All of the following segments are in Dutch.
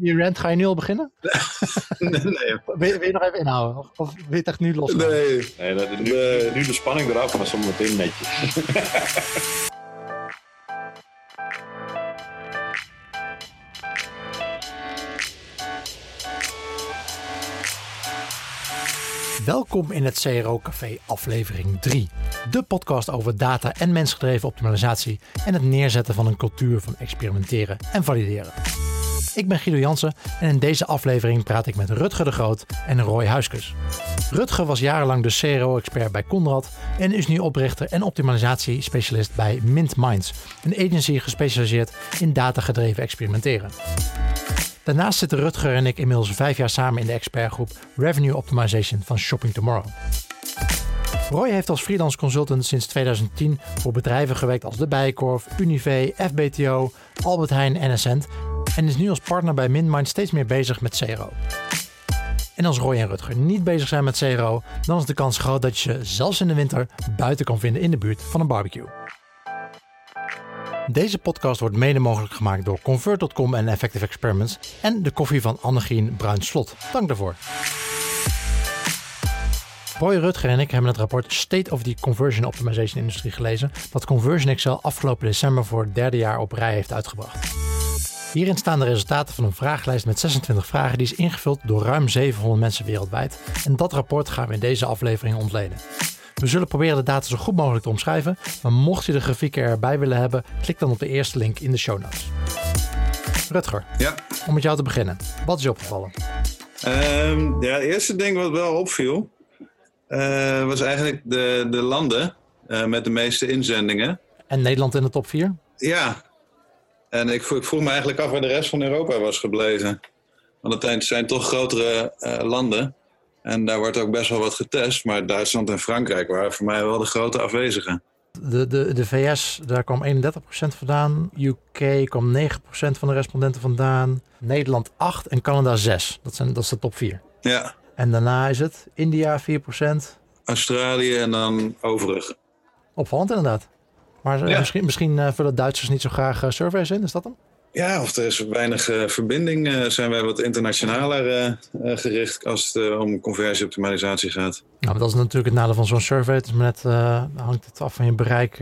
die rant ga je nu al beginnen? nee, nee. Wil, je, wil je nog even inhouden? Of, of wil je het echt nu los? Nee. Nee, dat, nu, nu de spanning eraf, maar soms meteen netjes. Welkom in het CRO Café aflevering 3. De podcast over data en mensgedreven optimalisatie en het neerzetten van een cultuur van experimenteren en valideren. Ik ben Guido Jansen en in deze aflevering praat ik met Rutger de Groot en Roy Huiskus. Rutger was jarenlang de CRO-expert bij Conrad en is nu oprichter en optimalisatiespecialist bij Mint Minds, een agency gespecialiseerd in datagedreven experimenteren. Daarnaast zitten Rutger en ik inmiddels vijf jaar samen in de expertgroep Revenue Optimization van Shopping Tomorrow. Roy heeft als freelance consultant sinds 2010 voor bedrijven gewerkt als De Bijenkorf, Unive, FBTO, Albert Heijn en Essent en is nu als partner bij MinMind steeds meer bezig met CRO. En als Roy en Rutger niet bezig zijn met CRO, dan is de kans groot dat je ze zelfs in de winter buiten kan vinden in de buurt van een barbecue. Deze podcast wordt mede mogelijk gemaakt door Convert.com en Effective Experiments en de koffie van Annegien Bruinslot. Dank daarvoor. Roy Rutger en ik hebben het rapport State of the Conversion Optimization Industry gelezen, dat Conversion Excel afgelopen december voor het derde jaar op rij heeft uitgebracht. Hierin staan de resultaten van een vragenlijst met 26 vragen die is ingevuld door ruim 700 mensen wereldwijd. En dat rapport gaan we in deze aflevering ontleden. We zullen proberen de data zo goed mogelijk te omschrijven, maar mocht je de grafieken erbij willen hebben, klik dan op de eerste link in de show notes. Rutger, Ja. om met jou te beginnen. Wat is je opgevallen? Ehm, ja, het eerste ding wat wel opviel, eh, was eigenlijk de, de landen eh, met de meeste inzendingen. En Nederland in de top 4? Ja. En ik, ik vroeg me eigenlijk af waar de rest van Europa was gebleven. Want het zijn toch grotere eh, landen. En daar wordt ook best wel wat getest. Maar Duitsland en Frankrijk waren voor mij wel de grote afwezigen. De, de, de VS, daar kwam 31% vandaan. UK kwam 9% van de respondenten vandaan. Nederland 8 en Canada 6. Dat, zijn, dat is de top 4. Ja. En daarna is het India 4%. Australië en dan overig. Opvallend inderdaad. Maar eh, Ja. misschien, misschien eh, vullen Duitsers niet zo graag eh, surveys in, is dat hem? Ja, of er is weinig verbinding. zijn wij wat internationaler gericht als het om conversieoptimalisatie gaat. Nou, maar dat is natuurlijk het nadeel van zo'n survey. Het is maar net, hangt het af van je bereik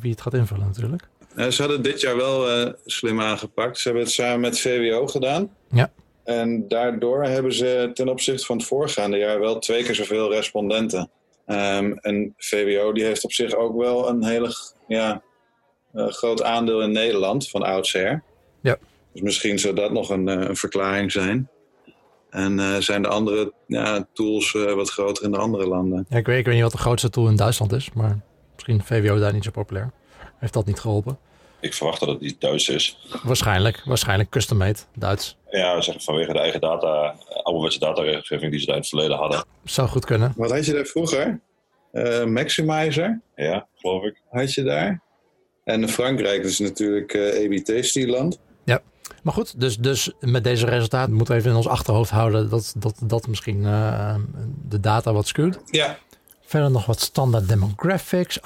wie het gaat invullen natuurlijk. Ze hadden dit jaar wel slim aangepakt. Ze hebben het samen met VWO gedaan. Ja. En daardoor hebben ze ten opzichte van het voorgaande jaar wel twee keer zoveel respondenten. Ehm, en VWO die heeft op zich ook wel een hele ja, eh, groot aandeel in Nederland van oudsher. Ja. Dus misschien zou dat nog een, eh, een verklaring zijn. En eh, zijn de andere ja, tools eh, wat groter in de andere landen? Ja, ik, weet, ik weet niet wat de grootste tool in Duitsland is, maar misschien VWO daar niet zo populair. Heeft dat niet geholpen? Ik verwacht dat het iets Duits is. Waarschijnlijk, waarschijnlijk custom made, Duits. Ja, we zeggen vanwege de eigen data, ouderwetse dataregelgeving die ze daar in het verleden hadden. Zou goed kunnen. Wat had je daar vroeger? Eh, Maximizer Ja, geloof ik. had je daar. En Frankrijk is natuurlijk eh EBT-stieland. Maar goed, dus, dus met deze resultaten moeten we even in ons achterhoofd houden dat dat, dat misschien eh, de data wat schuwt. Ja. Verder nog wat standaard demographics. 48%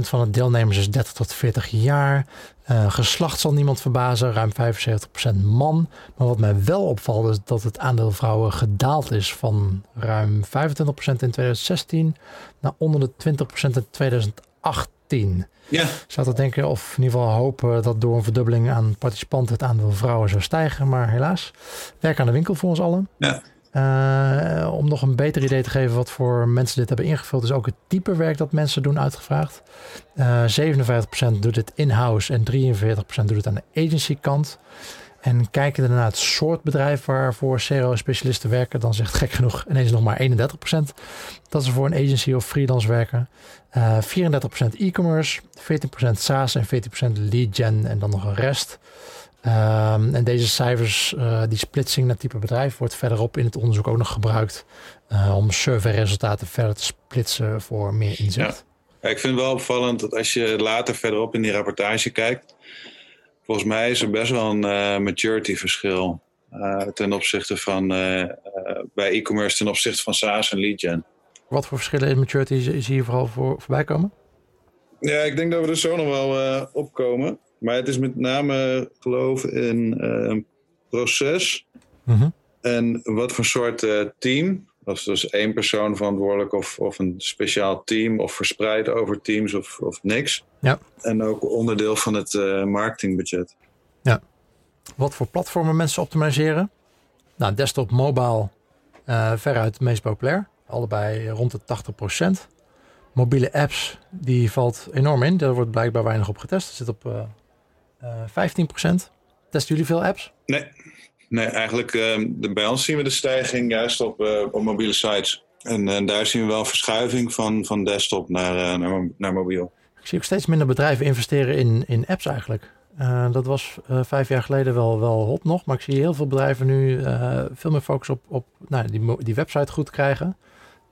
van de deelnemers is 30 tot 40 jaar. Eh, geslacht zal niemand verbazen, ruim 75% man. Maar wat mij wel opvalt is dat het aandeel vrouwen gedaald is van ruim 25% in 2016 naar onder de 20% in 2018. Ja. Ik zou dat denken, of in ieder geval hopen dat door een verdubbeling aan participanten het aandeel vrouwen zou stijgen. Maar helaas, werk aan de winkel voor ons allen. Ja. Eh, om nog een beter idee te geven wat voor mensen dit hebben ingevuld, is ook het type werk dat mensen doen uitgevraagd. Eh 57% doet het in-house en 43% doet het aan de agency kant. En kijken naar het soort bedrijf waarvoor CRO-specialisten werken, dan zegt gek genoeg ineens nog maar 31% dat ze voor een agency of freelance werken. Eh 34% e-commerce, 14% SaaS en 14% lead gen en dan nog een rest. Ehm, en deze cijfers, eh, die splitsing naar type bedrijf, wordt verderop in het onderzoek ook nog gebruikt eh, om surveyresultaten verder te splitsen voor meer inzicht. Ja, ik vind het wel opvallend dat als je later verderop in die rapportage kijkt, volgens mij is er best wel een eh, maturity verschil eh, ten opzichte van eh, eh, bij e-commerce ten opzichte van SaaS en lead gen. Wat voor verschillen in maturity zie je vooral voor, voorbij komen? Ja, ik denk dat we er zo nog wel eh, opkomen. Maar het is met name geloof in eh, proces Mhm. en wat voor soort eh, team. Of dus één persoon verantwoordelijk of, of een speciaal team of verspreid over teams of, of niks. Ja. En ook onderdeel van het eh, marketingbudget. Wat voor platformen mensen optimaliseren? Nou, desktop, mobile, eh, veruit het meest populair. Allebei rond de 80%. Mobiele apps, die valt enorm in. Daar wordt blijkbaar weinig op getest. Het zit op eh eh 15%. Testen jullie veel apps? Nee, nee eigenlijk eh, de, bij ons zien we de stijging juist op, eh, op mobiele sites. En eh, daar zien we wel een verschuiving van, van desktop naar, eh, naar, naar mobiel. Ik zie ook steeds minder bedrijven investeren in, in apps eigenlijk. Eh, dat was eh, vijf jaar geleden wel, wel hot nog. Maar ik zie heel veel bedrijven nu eh, veel meer focus op, op nou, die, die website goed krijgen.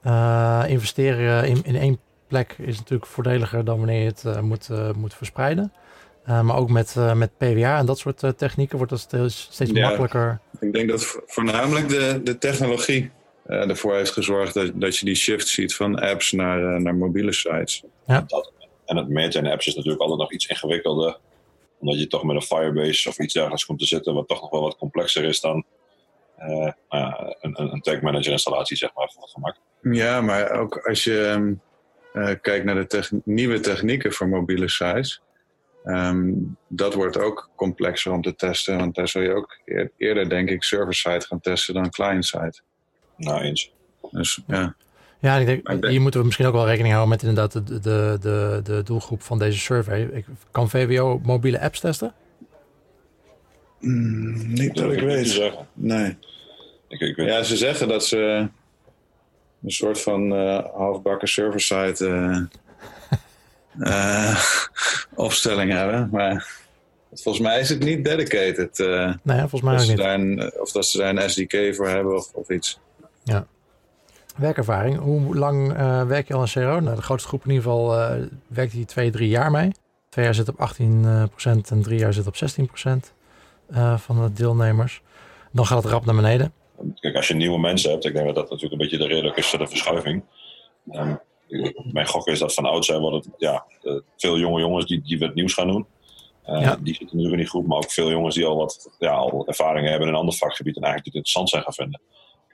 Eh, investeren in, in één plek is natuurlijk voordeliger dan wanneer je het eh, moet, eh, moet verspreiden. Maar ook met, met PWA en dat soort technieken wordt dat steeds, steeds Ja. makkelijker. Ik denk dat vo- voornamelijk de, de technologie ervoor heeft gezorgd dat, dat je die shift ziet van apps naar, naar mobiele sites. Dat. En het meten in apps is natuurlijk altijd nog iets ingewikkelder. Omdat je toch met een Firebase of iets dergelijks komt te zitten, wat toch nog wel wat complexer is dan nou ja, een, een, een tag manager installatie, zeg maar, voor het gemak. Ja, maar ook als je ehm, eh, kijkt naar de nieuwe technieken voor mobiele sites. ehm, dat wordt ook complexer om te testen. Want daar zul je ook eer- eerder, denk ik, server-side gaan testen dan client-side. Nou, eens. Dus ja. Ja, ik denk, Maar ik denk- hier moeten we misschien ook wel rekening houden met inderdaad de, de, de, de doelgroep van deze survey. Ik, kan VWO mobiele apps testen? Mm, niet dat ik weet. zeggen. Nee. Ik, ik weet Ja, ze zeggen dat ze een soort van eh, halfbakken server-side eh, eh, opstelling hebben. Maar volgens mij is het niet dedicated. eh, Nee, volgens mij ook niet. een, of dat ze daar een SDK voor hebben of, of iets. Werkervaring. Hoe lang werk je al in CRO? Nou, de grootste groep in ieder geval werkt hier twee, drie jaar mee. Twee jaar zit op 18% en drie jaar zit op 16% eh, van de deelnemers. Dan gaat het rap naar beneden. Kijk, als je nieuwe mensen hebt, ik denk dat dat natuurlijk een beetje de reden ook is voor de verschuiving. Ik- mijn gok is dat van oud zijn wordt het ja, eh, veel jonge jongens die, die wat nieuws gaan doen. Eh, Ja. Die zitten natuurlijk in die groep, maar ook veel jongens die al wat ja, al ervaring hebben in een ander vakgebied en eigenlijk dit interessant zijn gaan vinden.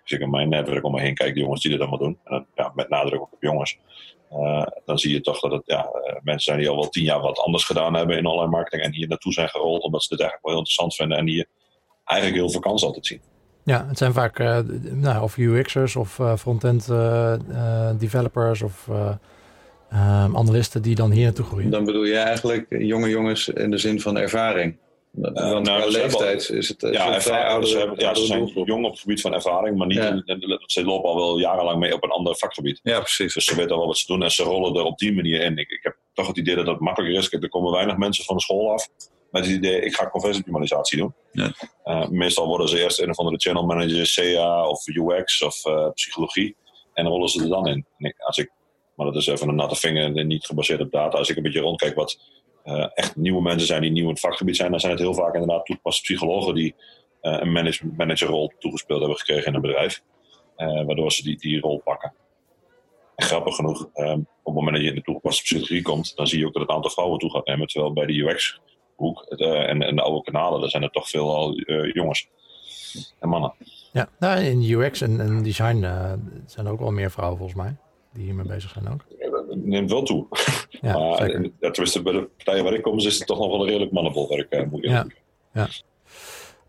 Als ik in mijn netwerk om me heen kijk, de jongens die dit allemaal doen, en dan, ja, met nadruk op jongens, eh, dan zie je toch dat het ja, mensen zijn die al wel tien jaar wat anders gedaan hebben in online marketing en hier naartoe zijn gerold omdat ze dit eigenlijk wel heel interessant vinden en die eigenlijk heel veel kansen altijd zien. Ja, het zijn vaak eh, nou, of UX'ers of eh, front-end eh, developers of eh, eh, analisten die dan hier naartoe groeien. Dan bedoel je eigenlijk jonge jongens in de zin van ervaring. Want nou, leeftijd is het, is Ja, het vrij ervaring, oudere- ze, hebben, ja, ze zijn doelgroep. jong op het gebied van ervaring, maar niet Ja. in- in- ze lopen al wel jarenlang mee op een ander vakgebied. Ja, precies. Dus ze weten al wel wat ze doen en ze rollen er op die manier in. Ik, ik heb toch het idee dat het makkelijker is. Kijk, Er komen weinig mensen van de school af met het idee, ik ga conversieoptimalisatie doen. Ja. Eh, meestal worden ze eerst een of andere channel manager, CA of UX of eh, psychologie. En dan rollen ze er dan in. Ik- als ik, maar dat is even een natte vinger en niet gebaseerd op data. Als ik een beetje rondkijk wat eh, echt nieuwe mensen zijn die nieuw in het vakgebied zijn, dan zijn het heel vaak inderdaad toegepaste psychologen die een management managerrol toegespeeld hebben gekregen in een bedrijf. Waardoor ze die, die rol pakken. En grappig genoeg, ehm, op het moment dat je in de toegepaste psychologie komt, dan zie je ook dat het aantal vrouwen toe gaat nemen. Terwijl bij de UX-hoek en, en de oude kanalen, daar zijn er toch veel al eh, jongens en mannen. Ja, nou, in UX en, en design eh, zijn er ook wel meer vrouwen volgens mij die hiermee bezig zijn ook. Ja, dat neemt wel toe. Ja, maar eh, ja, tenminste, bij de partijen waar ik kom, is het toch nog wel een redelijk mannenbolwerk. eh, moet je Ja.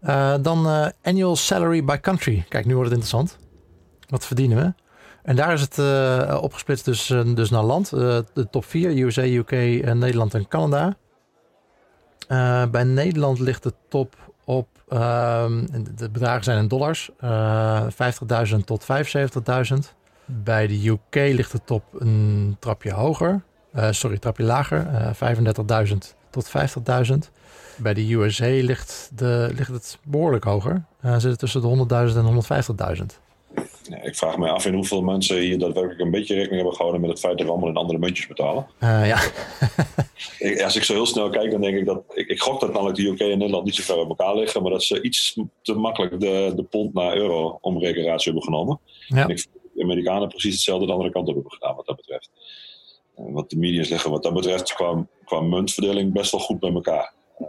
Eh, dan eh, annual salary by country. Kijk, nu wordt het interessant. Wat verdienen we? En daar is het eh, opgesplitst dus, eh, dus naar land. Eh, de top 4, USA, UK, eh, Nederland en Canada. Eh, bij Nederland ligt de top op, ehm, de bedragen zijn in dollars, eh 50.000 tot 75.000. Bij de UK ligt de top een trapje hoger, Eh, sorry, trapje lager, eh 35.000 tot 50.000. Bij de USA ligt, de, ligt het behoorlijk hoger. Zit het tussen de 100.000 en 150.000. Ik vraag me af in hoeveel mensen hier daadwerkelijk een beetje rekening hebben gehouden met het feit dat we allemaal in andere muntjes betalen. Eh, ja, Ik, als ik zo heel snel kijk, dan denk ik dat. Ik, ik gok dat namelijk de UK en Nederland niet zo ver uit elkaar liggen, maar dat ze iets te makkelijk de, de pond naar euro omrekenratio hebben genomen. Ja. En ik vind de Amerikanen precies hetzelfde de andere kant op hebben gedaan, wat dat betreft. En wat de media's liggen, wat dat betreft, qua, qua muntverdeling best wel goed bij elkaar. Eh,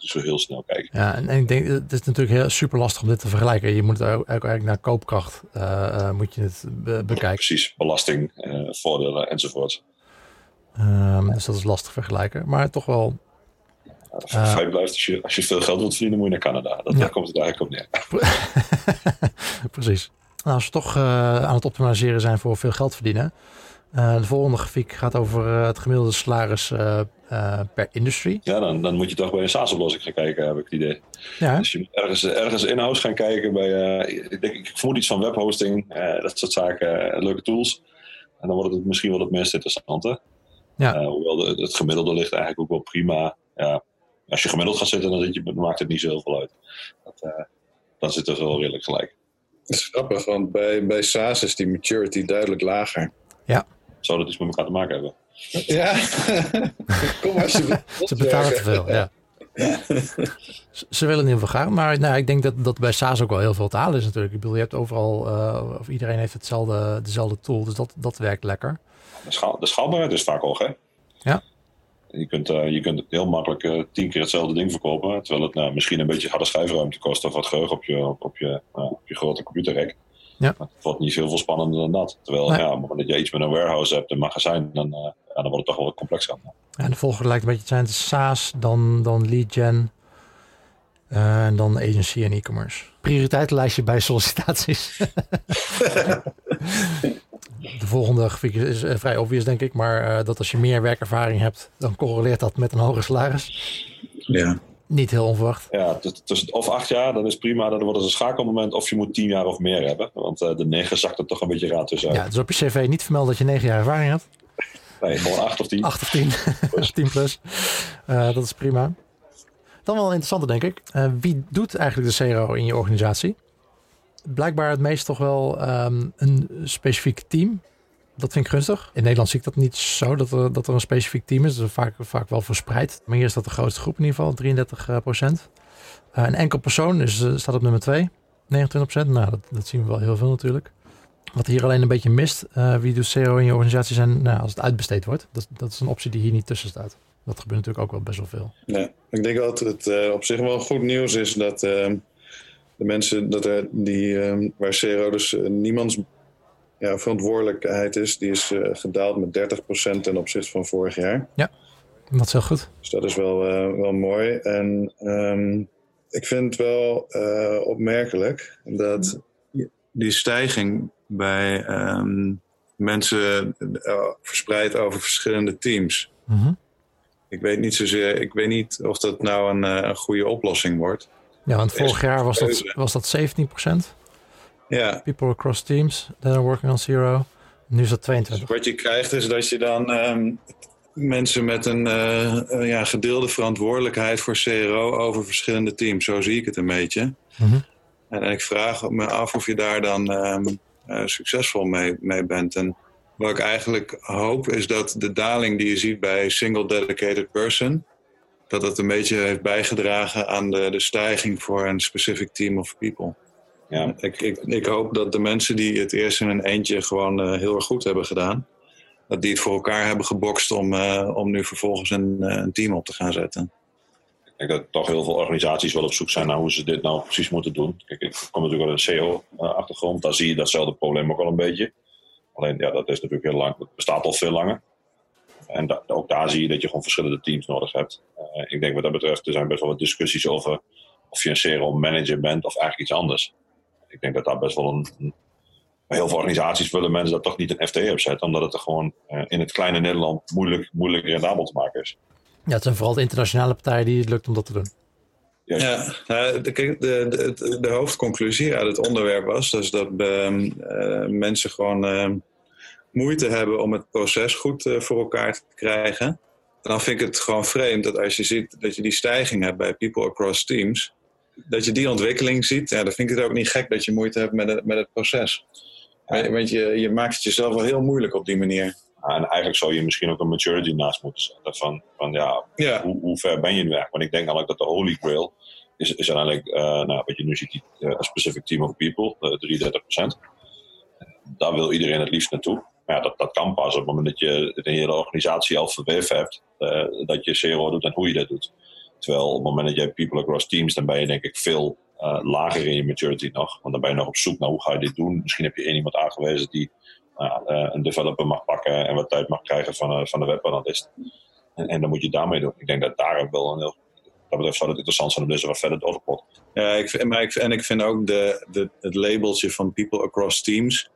zo heel snel kijken. Ja, en, ik denk, het is natuurlijk heel super lastig om dit te vergelijken. Je moet het ook eigenlijk naar koopkracht uh, moet je het bekijken. Precies, belasting, uh, voordelen enzovoort. Um, dus dat is lastig vergelijken. Maar toch wel blijft, als je, als je veel geld wilt verdienen, moet je naar Canada. Dat, Daar komt het eigenlijk op neer. Precies. Nou, als we toch aan het optimaliseren zijn voor veel geld verdienen. Uh, de volgende grafiek gaat over het gemiddelde salaris per industrie. Ja, dan, dan moet je toch bij een SaaS-oplossing gaan kijken, heb ik het idee. Ja. Dus je moet ergens, ergens in-house gaan kijken bij, ik, denk, ik vermoed iets van webhosting, dat soort zaken, leuke tools. En dan wordt het misschien wel het meest interessante. Ja. hoewel de, het gemiddelde ligt eigenlijk ook wel prima. Ja, als je gemiddeld gaat zitten, dan, je, maakt het niet zo heel veel uit. Dat, uh, dan zit het wel redelijk gelijk. Dat is grappig, want bij, bij SaaS is die maturity duidelijk lager. Ja. Zou dat iets met elkaar te maken hebben? Ja, kom alsjeblieft. Ze betalen te veel, ja. Ze willen in ieder geval gaan, maar nou, ik denk dat, dat bij SaaS ook wel heel veel te halen is natuurlijk. Ik bedoel, je hebt overal, uh, of iedereen heeft hetzelfde, dezelfde tool, dus dat, dat werkt lekker. De, schaal, de schaalbaarheid is vaak hoog, hè? Ja. Je kunt, uh, je kunt heel makkelijk uh, tien keer hetzelfde ding verkopen. Terwijl het nou, misschien een beetje harde schijfruimte kost of wat geheugen op je, op, op je, uh, op je grote computerrek. Ja. Het wordt niet veel, veel spannender dan dat. Terwijl nee. ja, op het moment dat je iets met een warehouse hebt, een magazijn, dan, ja, dan wordt het toch wel wat complexer. Ja, de volgende lijkt een beetje te zijn de SaaS, dan, dan lead gen. en dan agency en e-commerce. Prioriteitenlijstje bij sollicitaties. de volgende grafiek is, is vrij obvious, denk ik. Maar uh, dat als je meer werkervaring hebt, dan correleert dat met een hoger salaris. Ja. Niet heel onverwacht. Ja, tussen of acht jaar, dat is prima. Dan wordt het een schakelmoment. Of je moet tien jaar of meer hebben. Want uh, de negen zakt er toch een beetje raad tussen. Ja, dus op je cv niet vermelden dat je negen jaar ervaring hebt. Nee, gewoon acht of tien. Acht of tien. Plus. tien plus. Uh, dat is prima. Dan wel interessant, denk ik. wie doet eigenlijk de CRO in je organisatie? blijkbaar het meest toch wel um, een specifiek team. Dat vind ik gunstig. In Nederland zie ik dat niet zo, dat er, dat er een specifiek team is. Dat is vaak, vaak wel verspreid. Maar hier is dat de grootste groep in ieder geval, 33 uh, procent. Uh, een enkel persoon is, uh, staat op nummer 2, 29 procent. Nou, dat, dat, zien we wel heel veel natuurlijk. Wat hier alleen een beetje mist, wie doet CEO in je organisatie zijn, nou, als het uitbesteed wordt. Dat, dat is een optie die hier niet tussen staat. Dat gebeurt natuurlijk ook wel best wel veel. Ik denk dat het op zich wel goed nieuws is dat de mensen dat er, die, waar CRO dus niemands ja, verantwoordelijkheid is, die is uh, gedaald met 30% ten opzichte van vorig jaar. Ja, dat is heel goed. Dus dat is wel, eh, wel mooi. En um, ik vind het wel opmerkelijk dat die stijging bij um, mensen verspreid over verschillende teams. Mm -hmm. Ik weet niet zozeer, ik weet niet of dat nou een, een goede oplossing wordt. Ja, want vorig jaar was dat, was dat 17%. Ja. People across teams that are working on zero. Nu is dat 22. Dus wat je krijgt is dat je dan um, mensen met een uh, uh, ja, gedeelde verantwoordelijkheid voor CRO over verschillende teams. Zo zie ik het een beetje. Mm -hmm. en, en, ik vraag me af of je daar dan um, uh, succesvol mee, mee bent. En wat ik eigenlijk hoop is dat de daling die je ziet bij single dedicated person dat het een beetje heeft bijgedragen aan de, de stijging voor een specific team of people. Ja. Ik, ik, ik hoop dat de mensen die het eerst in een eentje gewoon uh, heel erg goed hebben gedaan, dat die het voor elkaar hebben gebokst om, uh, om nu vervolgens een, uh, een team op te gaan zetten. Ik denk dat toch heel veel organisaties wel op zoek zijn naar hoe ze dit nou precies moeten doen. Kijk, ik kom natuurlijk uit een CEO-achtergrond, daar zie je datzelfde probleem ook wel een beetje. Alleen ja, dat is natuurlijk heel lang, dat bestaat al veel langer. En ook daar zie je dat je gewoon verschillende teams nodig hebt. Ik denk wat dat betreft, er zijn best wel wat discussies over of je een serial manager bent of eigenlijk iets anders. Ik denk dat daar best wel een, een heel veel organisaties willen mensen dat toch niet een FTE opzetten, omdat het er gewoon uh, in het kleine Nederland moeilijk, moeilijk rendabel te maken is. Ja, het zijn vooral de internationale partijen die het lukt om dat te doen. Yes. Ja, nou, de, de, de, de, hoofdconclusie uit het onderwerp was dus dat uh, mensen gewoon moeite hebben om het proces goed uh, voor elkaar te krijgen. En dan vind ik het gewoon vreemd dat als je ziet dat je die stijging hebt bij People Across Teams, dat je die ontwikkeling ziet, ja, dan vind ik het ook niet gek dat je moeite hebt met het, met het proces. Want je, je maakt het jezelf wel heel moeilijk op die manier. En eigenlijk zou je misschien ook een maturity naast moeten zetten. Van, van ja, ja. Hoe, hoe, ver ben je nu eigenlijk? Want ik denk eigenlijk dat de holy grail is, is uiteindelijk, uh, nou, wat je nu ziet, een uh, specific team of people, uh, 33%. Daar wil iedereen het liefst naartoe. Maar ja, dat, dat kan pas op het moment dat je de hele organisatie al verweven hebt, dat je CRO doet en hoe je dat doet. Terwijl op het moment dat jij people across teams, dan ben je denk ik veel uh, lager in je maturity nog. Want dan ben je nog op zoek naar hoe ga je dit doen. Misschien heb je één iemand aangewezen die uh, een developer mag pakken en wat tijd mag krijgen van, van de webanalist. En, en dan moet je daarmee doen. Ik denk dat daar wel een heel dat betreft zou het interessant zijn om dus wat verder door te. Ja, ik, maar ik, en ik vind ook de, de, het labeltje van people across teams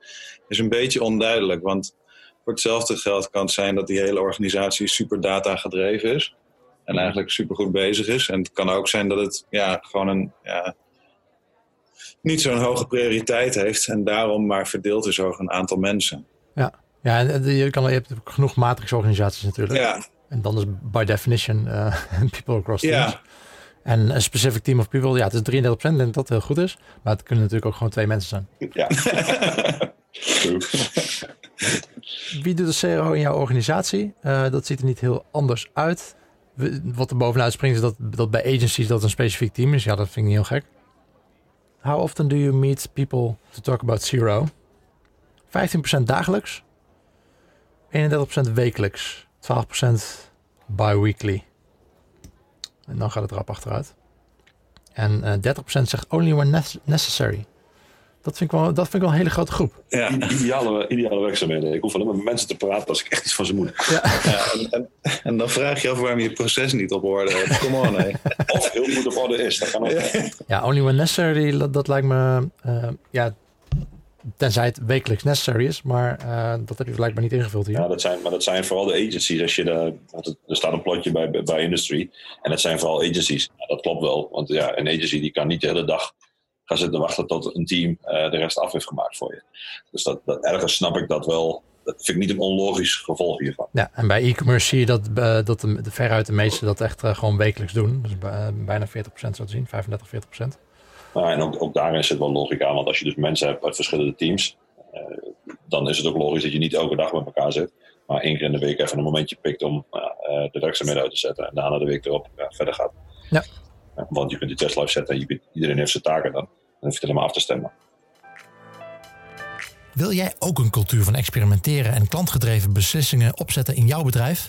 is een beetje onduidelijk. Want voor hetzelfde geld kan het zijn dat die hele organisatie super data gedreven is. En eigenlijk super goed bezig is. En het kan ook zijn dat het ja, gewoon een, ja, niet zo'n hoge prioriteit heeft. En daarom maar verdeeld is over een aantal mensen. Ja, ja en je, kan, je hebt genoeg matrixorganisaties natuurlijk. Ja. En dan is by definition uh, people across teams. Ja. En een specific team of people, ja, het is 33%, denk dat dat heel goed is. Maar het kunnen natuurlijk ook gewoon twee mensen zijn. Ja. Wie doet de CRO in jouw organisatie? Uh, dat ziet er niet heel anders uit. Wat er bovenuit springt is dat, dat bij agencies dat een specifiek team is. Ja, dat vind ik niet heel gek. How often do you meet people to talk about zero? 15% dagelijks. 31% wekelijks. 12% bi-weekly. En dan gaat het rap achteruit. En uh, 30% zegt only when necessary. Dat vind, ik wel, dat vind ik wel een hele grote groep. Ja. Ideale, ideale werkzaamheden. Ik hoef alleen maar met mensen te praten als ik echt iets van ze moet. Ja. ja en, en, en, dan vraag je af waarom je proces niet op orde hebt. Kom on, hey. Of heel goed op orde is. Dat kan ook. Ja, only when necessary, dat, dat lijkt me... Uh, ja, tenzij het wekelijks necessary is. Maar uh, dat heb je blijkbaar niet ingevuld hier. Ja, dat zijn, maar dat zijn vooral de agencies. Als je de, er staat een plotje bij, bij industry. En dat zijn vooral agencies. Ja, dat klopt wel. Want ja, een agency die kan niet de hele dag gaan zitten wachten tot een team uh, de rest af heeft gemaakt voor je. Dus dat, dat, ergens snap ik dat wel. Dat vind ik niet een onlogisch gevolg hiervan. Ja, en bij e-commerce zie je dat, uh, dat de, de, veruit de meesten dat echt uh, gewoon wekelijks doen. Dus bijna 40% zo te zien, 35, 40%. Nou, en ook, ook daarin zit wel logica want als je dus mensen hebt uit verschillende teams, dan is het ook logisch dat je niet elke dag met elkaar zit. Maar één keer in de week even een momentje pikt om de werkzaamheden uit te zetten en daarna de week erop verder gaat. Ja. Want je kunt die test live zetten en je kunt, iedereen heeft zijn taken dan. Dan hoef je het helemaal af te stemmen. Wil jij ook een cultuur van experimenteren en klantgedreven beslissingen opzetten in jouw bedrijf?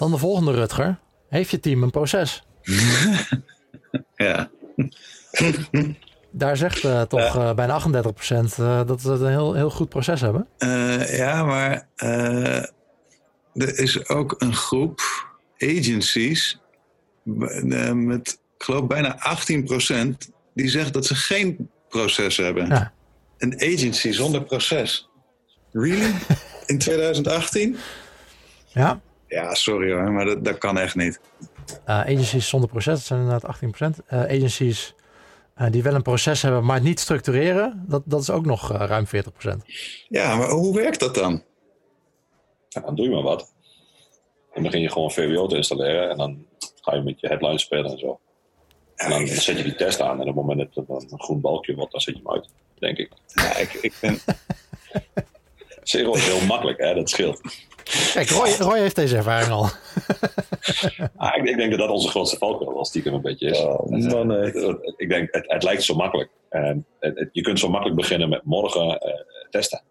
Dan de volgende, Rutger. Heeft je team een proces? ja. Daar zegt uh, toch uh, bijna 38% uh, dat ze een heel, heel goed proces hebben. Ja, maar er is ook een groep agencies met, ik geloof, bijna 18% die zegt dat ze geen proces hebben. Ja. Een agency zonder proces. Really? In 2018? Ja. Ja, sorry hoor, maar dat, dat kan echt niet. agencies zonder proces, dat zijn inderdaad 18%. agencies uh, die wel een proces hebben, maar het niet structureren, dat, dat is ook nog uh, ruim 40%. Ja, maar hoe werkt dat dan? Ja, dan doe je maar wat. Dan begin je gewoon VWO te installeren en dan ga je met je headlines spelen en zo. En dan zet je die test aan en op het moment dat er een groen balkje wordt, dan zet je hem uit, denk ik. Ja, ik, ik ben... Zero is heel makkelijk, hè? dat scheelt. Kijk, Roy, Roy heeft deze ervaring al. ah, ik, ik, denk dat dat onze grootste valkuil wel stiekem een beetje is. Oh, man, nee. Ik denk, het, het lijkt zo makkelijk. En het, je kunt zo makkelijk beginnen met morgen uh, testen.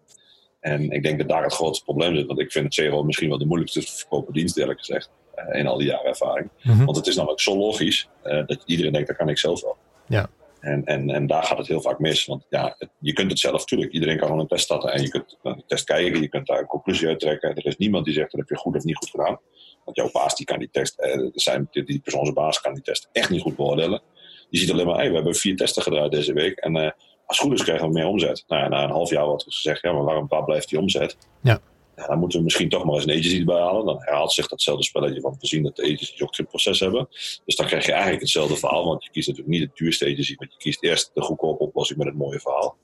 En ik denk dat daar het grootste probleem zit. Want ik vind het CRO misschien wel de moeilijkste te verkopen dienst, eerlijk gezegd. Uh, in al die jaren ervaring. Mm -hmm. Want het is namelijk zo logisch uh, dat iedereen denkt, dat kan ik zelf wel. Ja. En, en, en daar gaat het heel vaak mis. Want ja, je kunt het zelf natuurlijk. Iedereen kan gewoon een test starten en je kunt de test kijken. Je kunt daar een conclusie uit trekken. Er is niemand die zegt dat heb je goed of niet goed gedaan. Want jouw baas die kan die test, eh, zijn, die, die persoonsbaas kan die test echt niet goed beoordelen. Je ziet alleen maar, hey, we hebben vier testen gedraaid deze week. En uh, als het goed is krijgen we meer omzet. Nou ja, na een half jaar wordt gezegd, ja, maar waarom waar blijft die omzet? Ja. Dan moeten we misschien toch maar eens een agency erbij halen. Dan herhaalt zich datzelfde spelletje, want we zien dat de agencies ook geen proces hebben. Dus dan krijg je eigenlijk hetzelfde verhaal, want je kiest natuurlijk niet de duurste agency, maar je kiest eerst de goedkope oplossing met het mooie verhaal.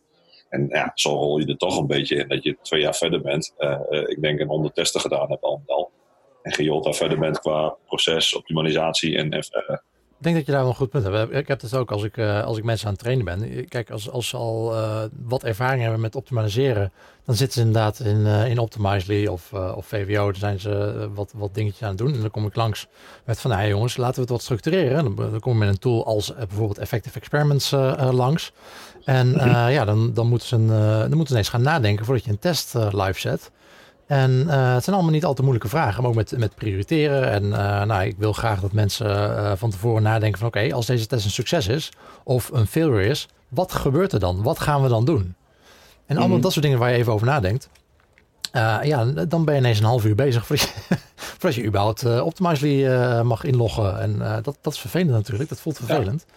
En ja, zo rol je er toch een beetje in dat je twee jaar verder bent. Uh, ik denk een honderd testen gedaan hebt al. al. en daar verder bent qua proces, optimalisatie en, en ik denk dat je daar wel een goed punt hebt. Ik heb het ook als ik, uh, als ik mensen aan het trainen ben. Kijk, als, als ze al uh, wat ervaring hebben met optimaliseren, dan zitten ze inderdaad in, uh, in Optimizely of, of VWO. Dan zijn ze wat, wat dingetjes aan het doen. En dan kom ik langs met van, nou jongens, laten we het wat structureren. Dan, dan kom ik met een tool als bijvoorbeeld Effective Experiments langs. En ja, dan, dan, moeten ze een, dan moeten ze ineens gaan nadenken voordat je een test live zet. En uh, het zijn allemaal niet al te moeilijke vragen, maar ook met, met prioriteren. En uh, nou, ik wil graag dat mensen uh, van tevoren nadenken van oké, als deze test een succes is of een failure is, wat gebeurt er dan? Wat gaan we dan doen? En allemaal mm. dat soort dingen waar je even over nadenkt. ja, dan ben je ineens een half uur bezig voordat je, voordat je überhaupt Optimizely mag inloggen. En dat, dat is vervelend natuurlijk, dat voelt vervelend. Ja.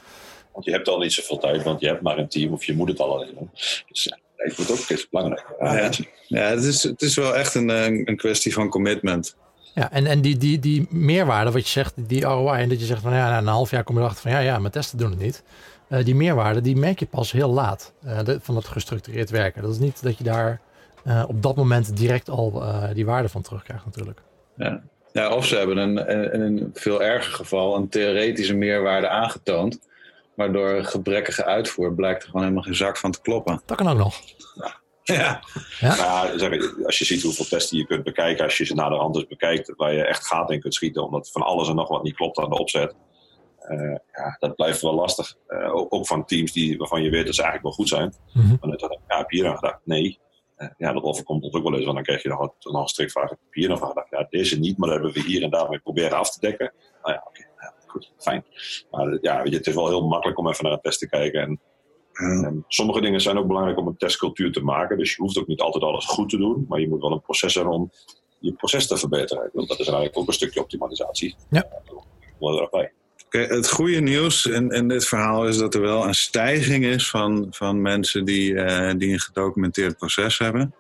Want je hebt al niet zoveel tijd, want je hebt maar een team of je moet het al alleen doen. Dus ja, ik moet ook is belangrijk. Ja, ja het, is, het is wel echt een, een kwestie van commitment. Ja, en, en die, die, die meerwaarde, wat je zegt, die ROI, en dat je zegt van ja, na een half jaar kom je erachter van ja, ja, mijn testen doen het niet. Uh, die meerwaarde, die merk je pas heel laat uh, de, van het gestructureerd werken. Dat is niet dat je daar uh, op dat moment direct al die waarde van terugkrijgt natuurlijk. Ja. ja, of ze hebben een, in een veel erger geval een theoretische meerwaarde aangetoond. Maar door gebrekkige uitvoer blijkt er gewoon helemaal geen zak van te kloppen. Dat kan ook nog. Ja. Ja? ja? als je ziet hoeveel testen je kunt bekijken, als je ze naar de hand eens bekijkt, waar je echt gaten in kunt schieten, omdat van alles en nog wat niet klopt aan de opzet. Uh, ja, dat blijft wel lastig. Uh, ook, ook, van teams die, waarvan je weet dat ze eigenlijk wel goed zijn. Mm -hmm. Maar net ja, heb je hier aan gedacht? Nee. Uh, ja, dat overkomt ons ook wel eens, want dan krijg je nog, nog een strikvraag. Heb je hier nog aan gedacht? Ja, deze niet, maar dat hebben we hier en daar mee proberen af te dekken. Nou ja, oké. Okay goed, fijn. Maar ja, weet je, het is wel heel makkelijk om even naar een test te kijken. En, en, sommige dingen zijn ook belangrijk om een testcultuur te maken. Dus je hoeft ook niet altijd alles goed te doen, maar je moet wel een proces hebben om je proces te verbeteren. Want dat is eigenlijk ook een stukje optimalisatie. Ja. Wel erbij. Okay, het goede nieuws in, in dit verhaal is dat er wel een stijging is van, van mensen die, uh, die een gedocumenteerd proces hebben.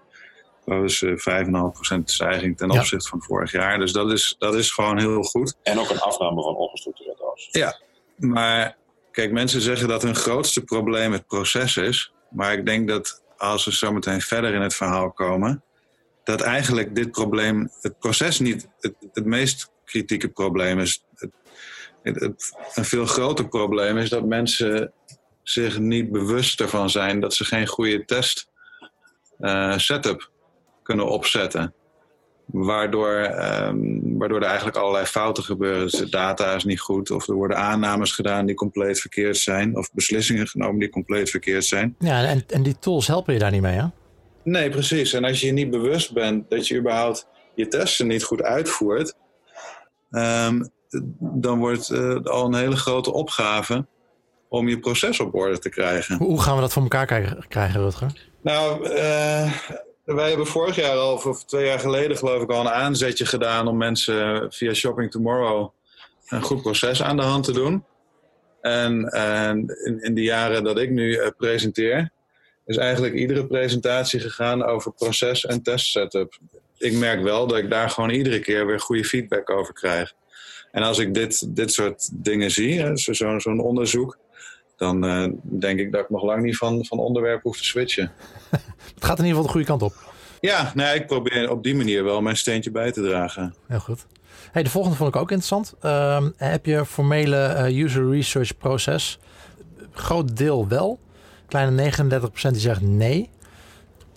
Dat is uh, 5,5% stijging ten opzichte van vorig jaar. Dus dat is, dat is gewoon heel goed. En ook een afname van ongestructureerd was. Ja, maar kijk, mensen zeggen dat hun grootste probleem het proces is. Maar ik denk dat als we zo meteen verder in het verhaal komen, dat eigenlijk dit probleem, het proces niet het, het meest kritieke probleem is. Het, het, een veel groter probleem is dat mensen zich niet bewust ervan zijn dat ze geen goede test uh, setup kunnen opzetten. Waardoor, um, waardoor er eigenlijk allerlei fouten gebeuren. Dus de data is niet goed, of er worden aannames gedaan die compleet verkeerd zijn, of beslissingen genomen die compleet verkeerd zijn. Ja, en, en die tools helpen je daar niet mee, hè? Nee, precies. En als je je niet bewust bent dat je überhaupt je testen niet goed uitvoert, um, dan wordt het uh, al een hele grote opgave om je proces op orde te krijgen. Hoe gaan we dat voor elkaar krijgen, krijgen Rutger? Nou, uh, wij hebben vorig jaar al, of twee jaar geleden geloof ik al, een aanzetje gedaan om mensen via Shopping Tomorrow een goed proces aan de hand te doen. En, en in, de jaren dat ik nu uh, presenteer, is eigenlijk iedere presentatie gegaan over proces en test setup. Ik merk wel dat ik daar gewoon iedere keer weer goede feedback over krijg. En als ik dit, dit soort dingen zie, zo'n zo onderzoek, dan uh, denk ik dat ik nog lang niet van, van onderwerp hoef te switchen. Het gaat in ieder geval de goede kant op. Ja, nee, ik probeer op die manier wel mijn steentje bij te dragen. Heel goed. Hey, de volgende vond ik ook interessant. Uh, heb je formele uh, user research proces? Groot deel wel. Kleine 39% die zegt nee.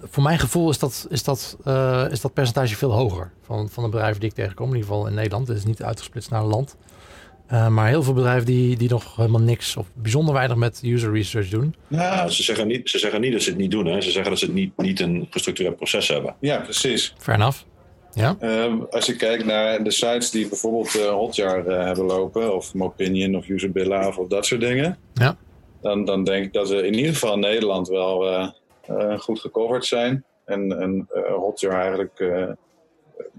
Voor mijn gevoel is dat, is dat, uh, is dat percentage veel hoger. Van, van de bedrijven die ik tegenkom. In ieder geval in Nederland. Het is niet uitgesplitst naar een land. Uh, maar heel veel bedrijven die, die nog helemaal niks of bijzonder weinig met user research doen. Ja, ze zeggen niet, ze zeggen niet dat ze het niet doen. Hè. Ze zeggen dat ze het niet, niet een gestructureerd proces hebben. Ja, precies. Fair enough. Ja. Uh, als je kijkt naar de sites die bijvoorbeeld uh, Hotjar uh, hebben lopen, of Mopinion of Usabilla of dat soort dingen, ja. dan, dan denk ik dat we in ieder geval in Nederland wel goed gecoverd zijn. En, en Hotjar eigenlijk